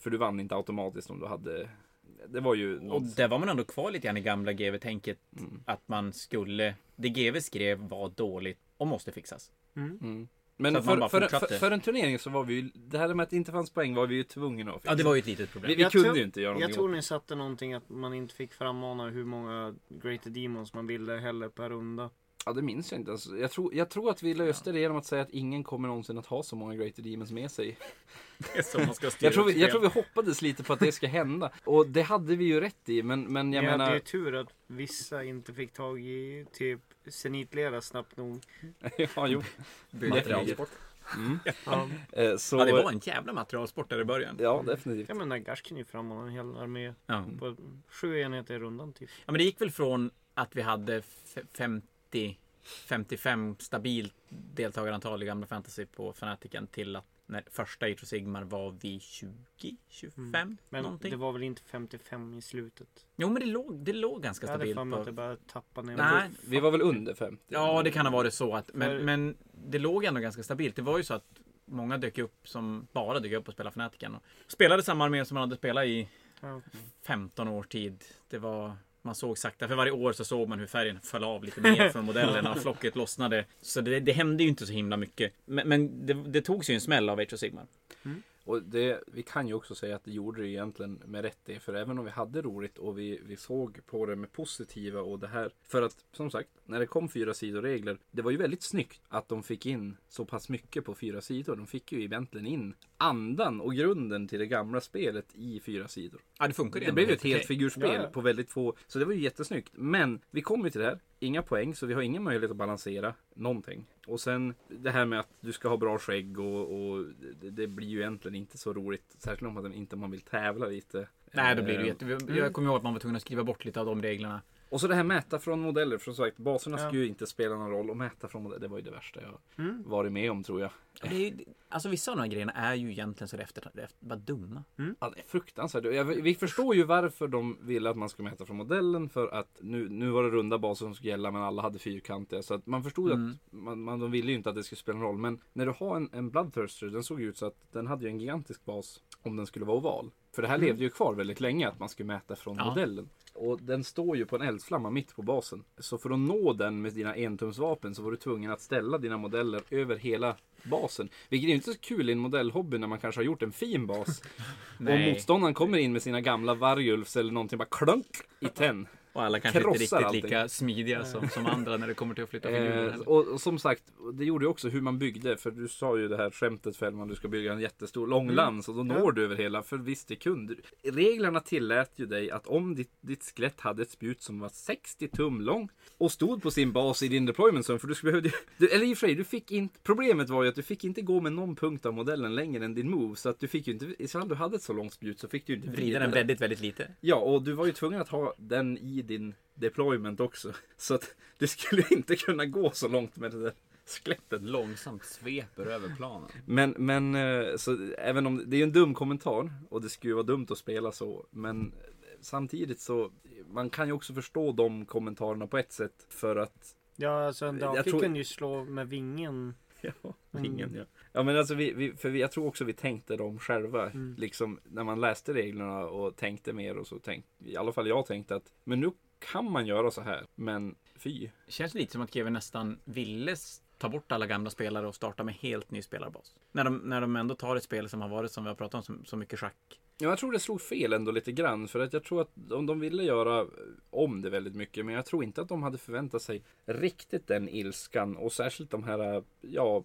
För du vann inte automatiskt om du hade Det var ju Och något, där var man ändå kvar lite grann i gamla GV-tänket. Mm. Att man skulle... Det GV skrev var dåligt och måste fixas. mm. Så Men att man för, för, för, en turnering så var vi ju Det här med att det inte fanns poäng var vi ju tvungna att fixa. Ja, det var ju ett litet problem. Vi, vi Jag kunde tror- ju inte göra Jag någonting tror åt ni satte någonting att man inte fick frammana hur många Greater Demons man ville heller per runda. Ja, det minns jag inte. ens. jag, tror, jag tror att vi löste det genom att säga att ingen kommer någonsin att ha så många Greater Demons med sig. Som man ska Jag tror, vi, jag tror vi hoppades lite på att det ska hända. Och det hade vi ju rätt i. Men, men jag Jag hade menar... ju tur att vissa inte fick tag i typ Zenitlera snabbt nog. ja, jo. Materialsport. Ja, Eh, Så, Ja, det var en jävla materialsport där i början. Ja, definitivt. ja men Nagash kan ju frammana en hel armé Ja. på sju enheter i rundan typ. Ja, men det gick väl från att vi hade f- 50 55 stabilt deltagarantal i gamla fantasy på Fanatiken till att när första Age of Sigmar var vi 20, 25 Mm. Men någonting. det var väl inte 55 i slutet? Jo, men det låg, det låg ganska Jag hade stabilt för mig att det bara tappade ner. Nej, Vi var väl under 50? Ja, det kan ha varit så att, För- men, men det låg ändå ganska stabilt. Det var ju så att många dök upp som bara dök upp och spelade Fanatiken. Och spelade samma armé som man hade spelat i Ja. 15 års tid. Det var, man såg sakta, för varje år så såg man hur färgen föll av lite mer från modellerna och flocket lossnade. Så det, det hände ju inte så himla mycket. Men, men det, det togs ju en smäll av Age of Sigmar. Och det, vi kan ju också säga att det gjorde det egentligen med rätt det. För även om vi hade roligt och vi, vi såg på det med positiva och det här. För att som sagt, när det kom fyra sidor regler. Det var ju väldigt snyggt att de fick in så pass mycket på fyra sidor. De fick ju egentligen in andan och grunden till det gamla spelet i fyra sidor. Ja, det funkar Det blev ju ett helt figurspel Ja, ja. på väldigt få. Så det var ju jättesnyggt. Men vi kom ju till det här. Inga poäng, så vi har ingen möjlighet att balansera någonting. Och sen det här med att du ska ha bra skägg och, och det, det blir ju egentligen inte så roligt. Särskilt om man inte man vill tävla lite. Nej, då blir det Eh, jätte... Jag kommer ihåg att man var tvungen att skriva bort lite av de reglerna. Och så det här mäta från modeller. För som sagt, baserna Ja. skulle ju inte spela någon roll. Och mäta från modeller, det var ju det värsta jag Mm. varit med om tror jag. Det är, ju- alltså vissa av de här grejerna är ju egentligen så efter, efter, bara dumma. Ja, det är fruktansvärt. Jag, vi förstår ju varför de ville att man skulle mäta från modellen. För att nu, nu var det runda baser som skulle gälla men alla hade fyrkantiga. Så att man förstod Mm. att man, man, de ville ju inte att det skulle spela någon roll. Men när du har en, en Bloodthirster, den såg ju ut så att den hade ju en gigantisk bas om den skulle vara oval. För det här levde ju kvar väldigt länge att man skulle mäta från Ja. modellen. Och den står ju på en eldflamma mitt på basen. Så för att nå den med dina entumsvapen så var du tvungen att ställa dina modeller över hela basen. Vilket är inte så kul i en modellhobby när man kanske har gjort en fin bas. och motståndaren kommer in med sina gamla Vargulfs eller någonting bara klunk i tenn. Och alla kanske inte riktigt allting. lika smidiga som, som andra när det kommer till att flytta figurer. Eh, heller. och, och som sagt, det gjorde ju också hur man byggde. För du sa ju det här skämtet Fällman, du ska bygga en jättestor lång Mm. lans och då når Ja. du över hela. För visst, det kunde. Reglerna tillät ju dig att om ditt, ditt skelett hade ett spjut som var 60 tum lång och stod på sin bas i din deployment zone, för du skulle behövde, du, eller i och för sig, du fick inte, problemet var ju att du fick inte gå med någon punkt av modellen längre än din move. Så att du fick ju inte, ifall du hade ett så långt spjut så fick du inte Vrida den väldigt, väldigt lite. Ja, och du var ju tvungen att ha den i din deployment också. Så att du skulle inte kunna gå så långt med det där skelettet. Långsamt sveper över planen. Men, men eh, så även om det är en dum kommentar och det skulle ju vara dumt att spela så. Men samtidigt så man kan ju också förstå de kommentarerna på ett sätt för att Ja, alltså en drake tror- kunde ju slå med vingen. Ja, Mm. ingen, ja. ja men alltså vi, vi, för vi, jag tror också vi tänkte dem själva. Mm. Liksom när man läste reglerna och tänkte mer och så tänkte, i alla fall jag tänkte att men nu kan man göra så här. Men fy. Känns lite som att GW nästan ville ta bort alla gamla spelare och starta med helt ny spelarbas. När de, när de ändå tar ett spel som har varit, som vi har pratat om, så, så mycket schack. Ja, jag tror det slog fel ändå lite grann. För att jag tror att de, de ville göra om det väldigt mycket. Men jag tror inte att de hade förväntat sig riktigt den ilskan. Och särskilt de här, ja,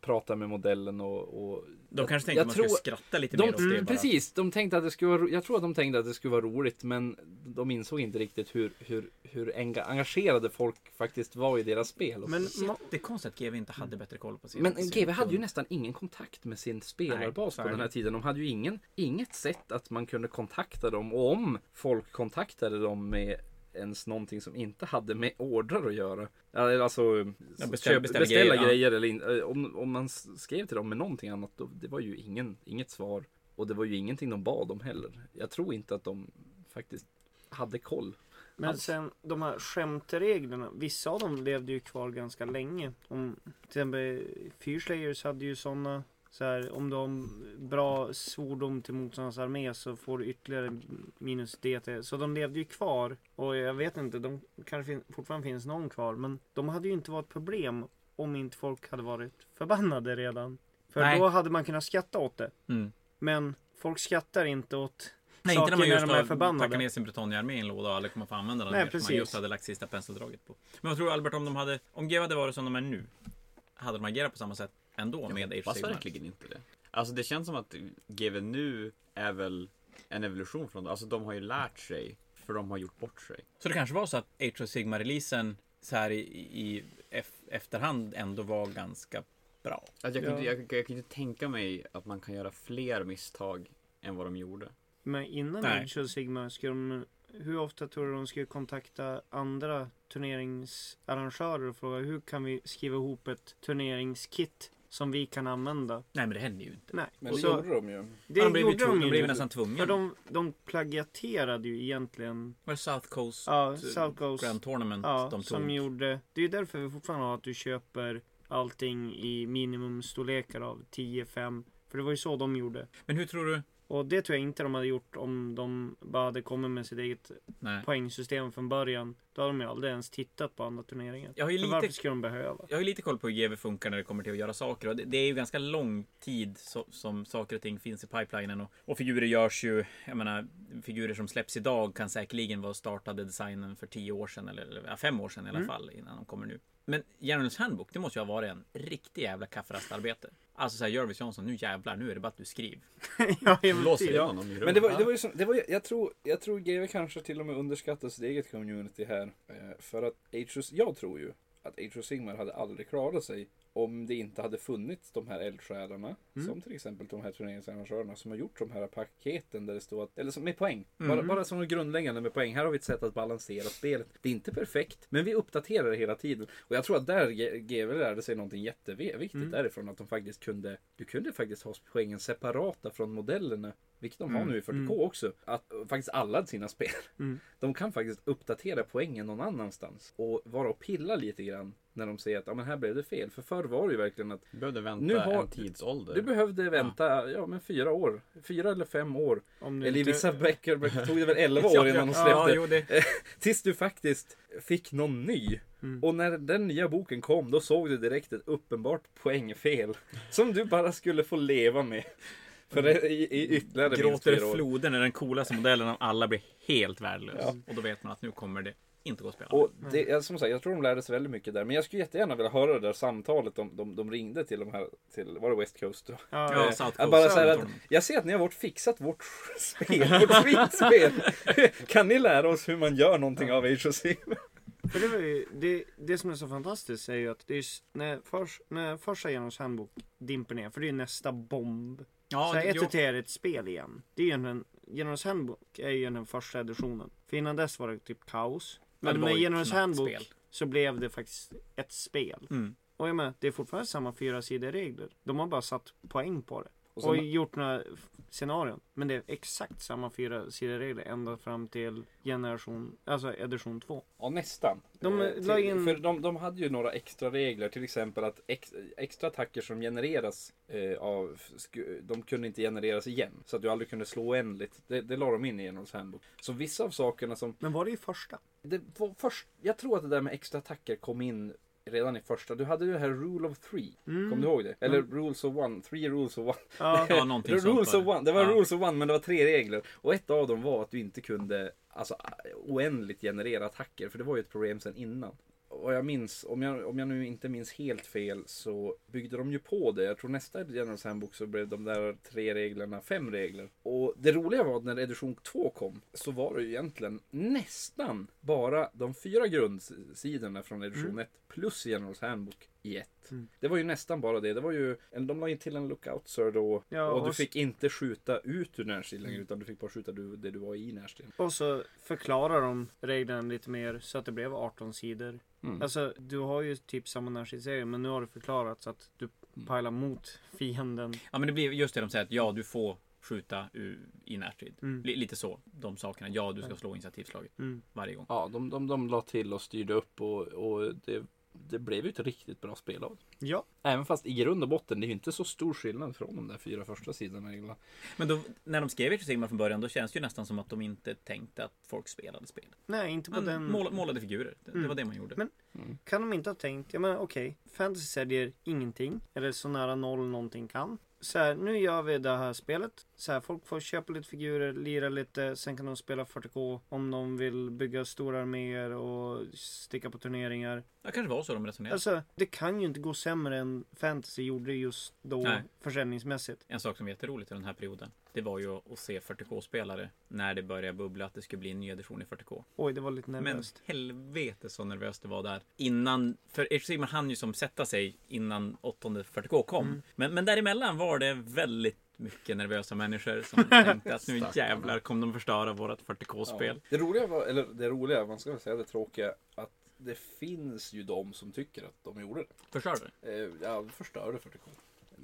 prata med modellen och... och De kanske tänkte jag att man skulle skratta lite de, mer åt det mm, bara. precis, de tänkte att det skulle vara, jag tror att de tänkte att det skulle vara roligt men de insåg inte riktigt hur, hur, hur enga, engagerade folk faktiskt var i deras spel. Men Det är konstigt att GW inte hade bättre koll på sin Men sin GW hade ju nästan ingen kontakt med sin Nej, spelarbas så på den här tiden. De hade ju ingen, inget sätt att man kunde kontakta dem. Och om folk kontaktade dem med ens någonting som inte hade med ordrar att göra. Ja, Alltså Ja, beställ- beställa, beställa beställa grejer, ja. grejer eller in, eh, om, om man skrev till dem med någonting annat. Då, det var ju ingen, inget svar. Och det var ju ingenting de bad om heller. Jag tror inte att de faktiskt hade koll. Men Alls. sen de här skämtreglerna. Vissa av dem levde ju kvar ganska länge. Om, till exempel Fyrslayers hade ju sådana. Så här, om du har bra svordom till motståndarens armé så får du ytterligare minus DT. Så de levde ju kvar. Och jag vet inte, de kanske fin- fortfarande finns någon kvar. Men de hade ju inte varit problem om inte folk hade varit förbannade redan. För Nej. då hade man kunnat skratta åt det. Mm. Men folk skrattar inte åt Nej, inte när man saker just när de är förbannade. packat ner sin Bretonnia-armé i en låda och aldrig kommer få använda den Nej, mer. för Man precis. just hade lagt sista penseldraget på. Men vad tror du Albert om de hade, om GW hade varit som de är nu? Hade de agerat på samma sätt ändå med Age of verkligen inte det. Alltså det känns som att GW nu är väl en evolution från det. Alltså de har ju lärt sig. För de har gjort bort sig. Så det kanske var så att Age of Sigmar-releasen så här i, i ef- efterhand ändå var ganska bra. Alltså jag, kan Ja. inte, jag, jag kan inte tänka mig att man kan göra fler misstag än vad de gjorde. Men innan Nej. Age of Sigmar, ska de, hur ofta tror du de skulle kontakta andra turneringsarrangörer och fråga hur kan vi skriva ihop ett turneringskit som vi kan använda? Nej, men det hände ju inte. Nej, Men det så, gjorde de ju. det de blev, gjorde de de blev ju nästan tvungna. För de, de plagiaterade ju egentligen Var det South Coast ja, South Coast. Grand Tournament Ja, de som tog? gjorde, det är ju därför vi fortfarande har att du köper allting i minimumstorlekar av 10, 5. För det var ju så de gjorde. Men hur tror du? Och det tror jag inte de hade gjort om de bara hade kommit med sitt eget Nej. poängsystem från början. Då hade de ju aldrig ens tittat på andra turneringar. Jag har ju lite- varför ska de behöva? Jag har ju lite koll på hur GW funkar när det kommer till att göra saker. Och det, det är ju ganska lång tid så, som saker och ting finns i pipelinen. Och, och figurer görs ju, jag menar, figurer som släpps idag kan säkerligen vara startade designen för tio år sedan. Eller, eller ja, fem år sedan i alla Mm. fall, innan de kommer nu. Men Generals Handbook, det måste ju ha varit en riktig jävla kafferastarbete. Alltså såhär, Jervis Johnson, nu jävlar, nu är det bara att du skriver. ja, jag Låser honom i Men det var, det var ju som, det var, jag tror, jag tror GW kanske till och med underskattar sitt eget community här. Eh, för att Age jag tror ju att Age Sigmar hade aldrig klarat sig om det inte hade funnits de här eldsjälarna. Mm. Som till exempel de här turneringsarrangörerna som har gjort de här paketen där det står att, eller som med poäng. Mm. Bara, bara som grundläggande med poäng. Här har vi ett sätt att balansera spelet. Det är inte perfekt, men vi uppdaterar det hela tiden. Och jag tror att där GW lärde sig någonting jätteviktigt Mm. därifrån. Att de faktiskt kunde, du kunde faktiskt ha poängen separata från modellerna. Vilket de har Mm. nu i 40K Mm. också. Att faktiskt alla sina spel. Mm. De kan faktiskt uppdatera poängen någon annanstans. Och vara och pilla lite grann. När de säger att ja, men här blev det fel. För förr var det ju verkligen att Du behövde vänta Nu har- en tidsålder. du behövde vänta ja. men fyra år. Fyra eller fem år. Eller i inte- vissa böcker tog det väl elva år innan de släppte. Ja, jo, det, Tills du faktiskt fick någon ny. Mm. Och när den nya boken kom då såg du direkt ett uppenbart poängfel. Som du bara skulle få leva med. För i, i ytterligare minst Gråter fyra år. floden när den coolaste modellen av alla blir helt värdelös. Ja. Och då vet man att nu kommer det inte gå att spela. Och det, som sagt, jag tror de lärde sig väldigt mycket där. Men jag skulle jättegärna vilja höra det där samtalet de, de, de ringde till de här, till, var det West Coast? då? Ja, Ja, Eh, South jag Coast. bara South att jag ser att ni har vårt fixat vårt spel, vårt skitspel. kan ni lära oss hur man gör någonting av Age of Sigmar? För det, var ju, det, det som är så fantastiskt är ju att det är, när, förs, när första Genos handbok dimper ner, för det är ju nästa bomb. ja, så ett jo, och ett spel igen. Det är ju en, Genos handbok är ju den första editionen. För innan dess var det typ kaos. Men med knappt handbok spel. så blev det faktiskt ett spel. Mm. Och jag menar, det är fortfarande samma fyra sidor regler. De har bara satt poäng på det. Och Och, så- gjort några scenarion. Men det är exakt samma fyra sidor regler ända fram till generation, alltså edition 2. Ja, nästan. De Eh, till, in- För de, de hade ju några extra regler, till exempel att ex, extra attacker som genereras eh, av, sku, de kunde inte genereras igen. Så att du aldrig kunde slå oändligt. Det, det la de in i Genos handbok. Så vissa av sakerna som, Men var det i första? det var först, jag tror att det där med extra attacker kom in redan i första. Du hade ju det här Rule of Three. Mm. Kommer du ihåg det? Eller Rules of One. Three Rules of One. Ja. Ja, någonting sånt rules var of det. One. Det var Ja. Rules of One men det var tre regler. Och ett av dem var att du inte kunde alltså, oändligt generera attacker. För det var ju ett problem sen innan. Och jag minns, om jag, om jag nu inte minns helt fel så byggde de ju på det. Jag tror nästa Generals Handbook så blev de där tre reglerna fem regler. Och det roliga var att när edition 2 kom så var det ju egentligen nästan bara de fyra grundsidorna från edition Mm. 1 plus Generals Handbook i ett. Mm. Det var ju nästan bara det. Det var ju, de la in till en lookout sir då. Ja, och du och s- fick inte skjuta ut ur närstrid längre utan du fick bara skjuta du- det du var i närstrid. Och så förklarar de reglerna lite mer så att det blev 18 sidor. Mm. Alltså du har ju typ samma närstridsserie men nu har det förklarat så att du Mm. pajlar mot fienden. Ja men det blir just det de säger att ja du får skjuta i närstrid. Mm. Li- Lite så, de sakerna. Ja du ska slå initiativslaget Mm. varje gång. Ja, de, de, de la till och styrde upp och, och det, det blev ju ett riktigt bra spel av det. Ja. Även fast i grund och botten det är ju inte så stor skillnad från de där fyra första sidorna. Men då, när de skrev Age of Sigmar från början då känns det ju nästan som att de inte tänkte att folk spelade spel. Nej, inte på Man den... måla, målade figurer. Det, det Mm. var det man gjorde. Men- Kan de inte ha tänkt, ja men okej, fantasy säljer ingenting. Eller så nära noll någonting kan. Så här, nu gör vi det här spelet. Så här, folk får köpa lite figurer, lira lite, sen kan de spela 40K om de vill bygga stora arméer och sticka på turneringar. Det kanske var så de resonerade. Alltså, det kan ju inte gå sämre än fantasy gjorde just då Nej. försäljningsmässigt. En sak som är jätteroligt i den här perioden. Det var ju att se 40K-spelare när det började bubbla att det skulle bli en ny edition i 40K. Oj, det var lite Men nervöst. helvete så nervöst det var där. Innan, för Age Sigmar hann ju som sätta sig innan åttonde 40K kom. Mm. Men, men däremellan var det väldigt mycket nervösa människor som tänkte att nu jävlar kommer de förstöra vårat 40K-spel. Det roliga var, eller det roliga, man ska väl säga det tråkiga, att det finns ju de som tycker att de gjorde det. Förstörde? Eh, ja, förstörde 40K.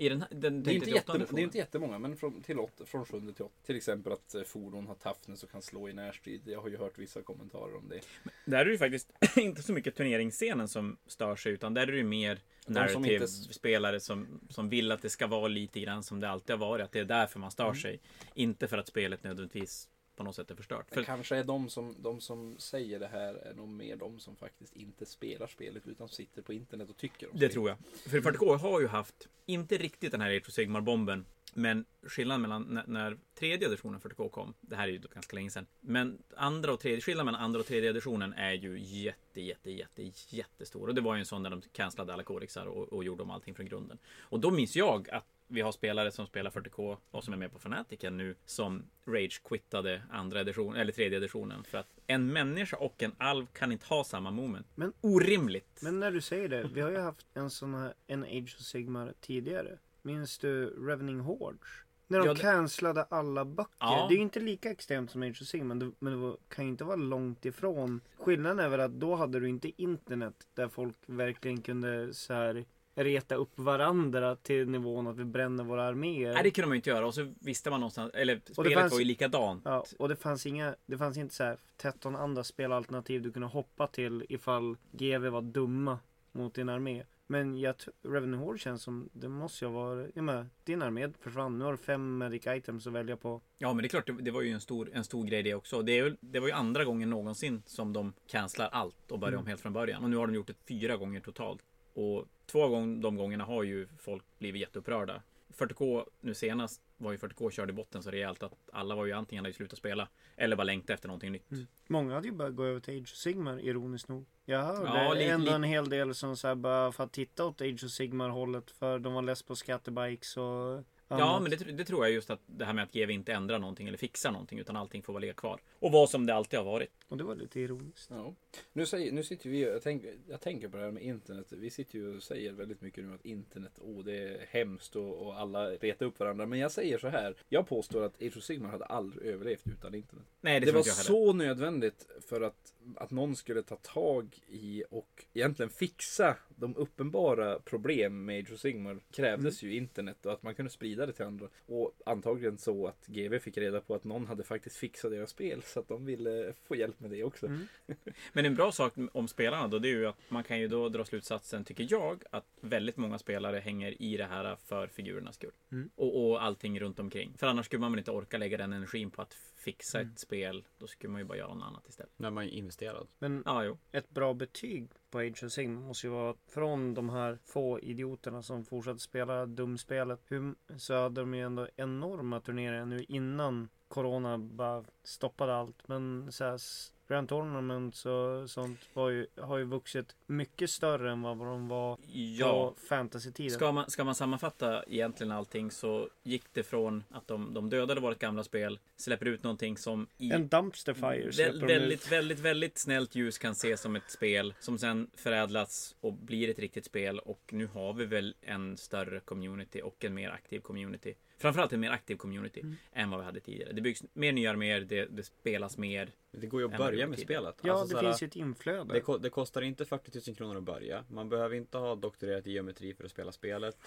I den, den, Det är, inte till åttonde jätte, det är inte jättemånga, men från, till åt, från sjunde till åtta. Till exempel att eh, fordon har toughness och kan slå i närstrid. Jag har ju hört vissa kommentarer om det. Där är det ju faktiskt inte så mycket turneringsscenen som stör sig utan där är det ju mer som narrative inte- spelare som, som vill att det ska vara lite grann som det alltid har varit. Att det är därför man stör Mm. sig. Inte för att spelet nödvändigtvis på något sätt är förstört. Det För kanske är de som, de som säger det här är nog mer de som faktiskt inte spelar spelet utan sitter på internet och tycker om Det spelet. tror jag. För 40K har ju haft, inte riktigt den här Age of Sigmar-bomben, men skillnaden mellan när, när tredje editionen 40K kom, det här är ju ganska länge sedan, men andra och tredje, skillnaden mellan andra och tredje editionen är ju jätte, jätte, jätte, jättestor. Och det var ju en sån där de cancellade alla kodexar och, och gjorde om allting från grunden. Och då minns jag att vi har spelare som spelar 40K och som är med på Fanaticen nu som rage-quittade andra edition, eller tredje editionen. För att en människa och en alv kan inte ha samma moment. Men- Orimligt! Men när du säger det, vi har ju haft en sån här, en Age of Sigmar tidigare. Minns du Revening Hordes? När de Ja, det- cancellade alla böcker. Ja. Det är ju inte lika extremt som Age of Sigmar, men det, men det kan ju inte vara långt ifrån. Skillnaden är väl att då hade du inte internet där folk verkligen kunde så här reta upp varandra till nivån att vi bränner våra arméer. Nej, det kunde man ju inte göra. Och så visste man någonstans, eller spelet fanns- var ju likadant. Ja, och det fanns inga, det fanns inte så här 13 andra spelalternativ du kunde hoppa till ifall GV var dumma mot din armé. Men jag Revenue Horde känns som, det måste ju vara, jag menar, din armé försvann. Nu har du fem medic items att välja på. Ja, men det är klart, det, det var ju en stor, en stor grej det också. Det, är, det var ju andra gången någonsin som de cancelar allt och börjar Mm. om helt från början. Och nu har de gjort det fyra gånger totalt. Och två av de gångerna har ju folk blivit jätteupprörda. 40K nu senast var ju 40K körde i botten så rejält att alla var ju antingen hade slutat spela eller bara längtade efter någonting nytt. Mm. Många hade ju börjat gå över till Age of Sigmar ironiskt nog. Jag hörde Ja, li- ändå li- en hel del som så här bara för att titta åt Age of Sigmar hållet för de var less på scatterbikes och Ja, men det, det tror jag just att det här med att GW inte ändrar någonting eller fixar någonting utan allting får vara ligga kvar. Och vara som det alltid har varit. Och det var lite ironiskt. Ja. Nu, säger, nu sitter vi jag tänker, jag tänker på det här med internet. Vi sitter ju och säger väldigt mycket nu att internet, åh det är hemskt och, och alla retar upp varandra. Men jag säger så här. Jag påstår att Age of Sigmar hade aldrig överlevt utan internet. Nej, det, Det, var så nödvändigt för att, att någon skulle ta tag i och egentligen fixa de uppenbara problem med Age of Sigmar krävdes ju internet och att man kunde sprida det till andra. Och antagligen så att GV fick reda på att någon hade faktiskt fixat deras spel så att de ville få hjälp med det också. Mm. Men en bra sak om spelarna då, det är ju att man kan ju då dra slutsatsen, tycker jag, att väldigt många spelare hänger i det här för figurernas skull. Mm. Och, och allting runt omkring. För annars skulle man väl inte orka lägga den energin på att fixa Mm. ett spel. Då skulle man ju bara göra något annat istället. När man är investerad. Men Ja, jo. ett bra betyg på Age of Sigmar måste ju vara från de här få idioterna som fortsatte spela dumspelet. Hur, så hade de ju ändå enorma turneringar nu innan Corona bara stoppade allt. Men så här, Grand Tournaments och sånt ju, har ju vuxit mycket större än vad de var Ja. på fantasy-tiden. Ska man, ska man sammanfatta egentligen allting så gick det från att de, de dödade vårt gamla spel, släpper ut någonting som i En dumpster fire Vä- väldigt, väldigt, väldigt snällt ljus kan ses som ett spel som sen förädlats och blir ett riktigt spel och nu har vi väl en större community och en mer aktiv community. Framförallt en mer aktiv community Mm. än vad vi hade tidigare. Det byggs mer nya arméer, det, det spelas mer. Det går ju att börja med tidigare. spelet. Ja, Alltså, det såhär, finns ju ett inflöde. det, det kostar inte 40 000 kronor att börja. Man behöver inte ha doktorerat i geometri för att spela spelet.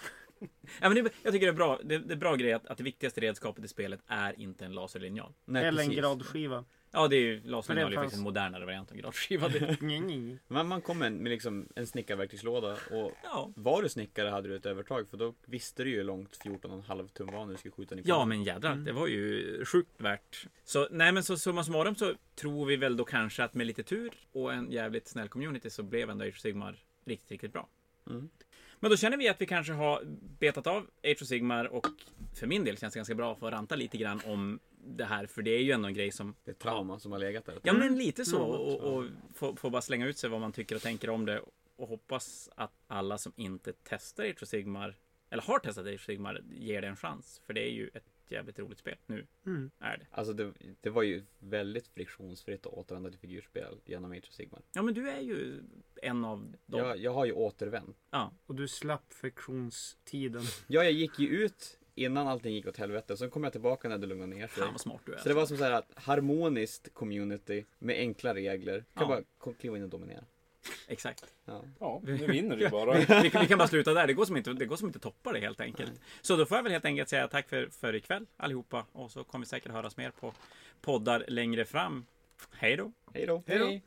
Ja, men det, jag tycker det är bra. Det, det är bra grej att, att det viktigaste redskapet i spelet är inte en laserlinjal. Nej, Eller en gradskiva. Ja, det är ju laserlinjal är fanns- faktiskt en modernare variant av gradskiva. Det-. Men man kom med, med liksom en snickarverktygslåda och Ja. var du snickare hade du ett övertag för då visste du ju hur långt 14,5 tum var när du skulle skjuta en Ja men jädrar, Mm. det var ju sjukt värt. Så nej men så summa summarum så tror vi väl då kanske att med lite tur och en jävligt snäll community så blev ändå Age of Sigmar riktigt, riktigt bra. Mm. Men då känner vi att vi kanske har betat av Age of Sigmar och för min del känns det ganska bra att få ranta lite grann om det här för det är ju ändå en grej som Det är ett trauma som har legat där. Ja men lite så Mm. och, och få, få bara slänga ut sig vad man tycker och tänker om det och hoppas att alla som inte testar Age of Sigmar eller har testat Age of Sigmar ger det en chans. För det är ju ett jävligt roligt spel. Nu Mm. är det. Alltså det, det var ju väldigt friktionsfritt att återvända till figurspel genom Age of Sigmar. Ja men du är ju en av dem. Jag, jag har ju återvänt. Ja. Och du slapp friktionstiden. Ja, jag gick ju ut innan allting gick åt helvete. Sen kom jag tillbaka när det lugnade ner sig. Fan vad smart du är. Så det var som så här att harmoniskt community med enkla regler. Kan Ja. bara kliva in och dominera. Exakt. Ja. Ja, nu vinner du bara. Vi, kan- vi kan bara sluta där. Det går som inte, det går som inte toppa det helt enkelt. Så då får jag väl helt enkelt säga tack för, för ikväll allihopa. Och så kommer vi säkert höras mer på poddar längre fram. Hej då! Hej då! Hej då.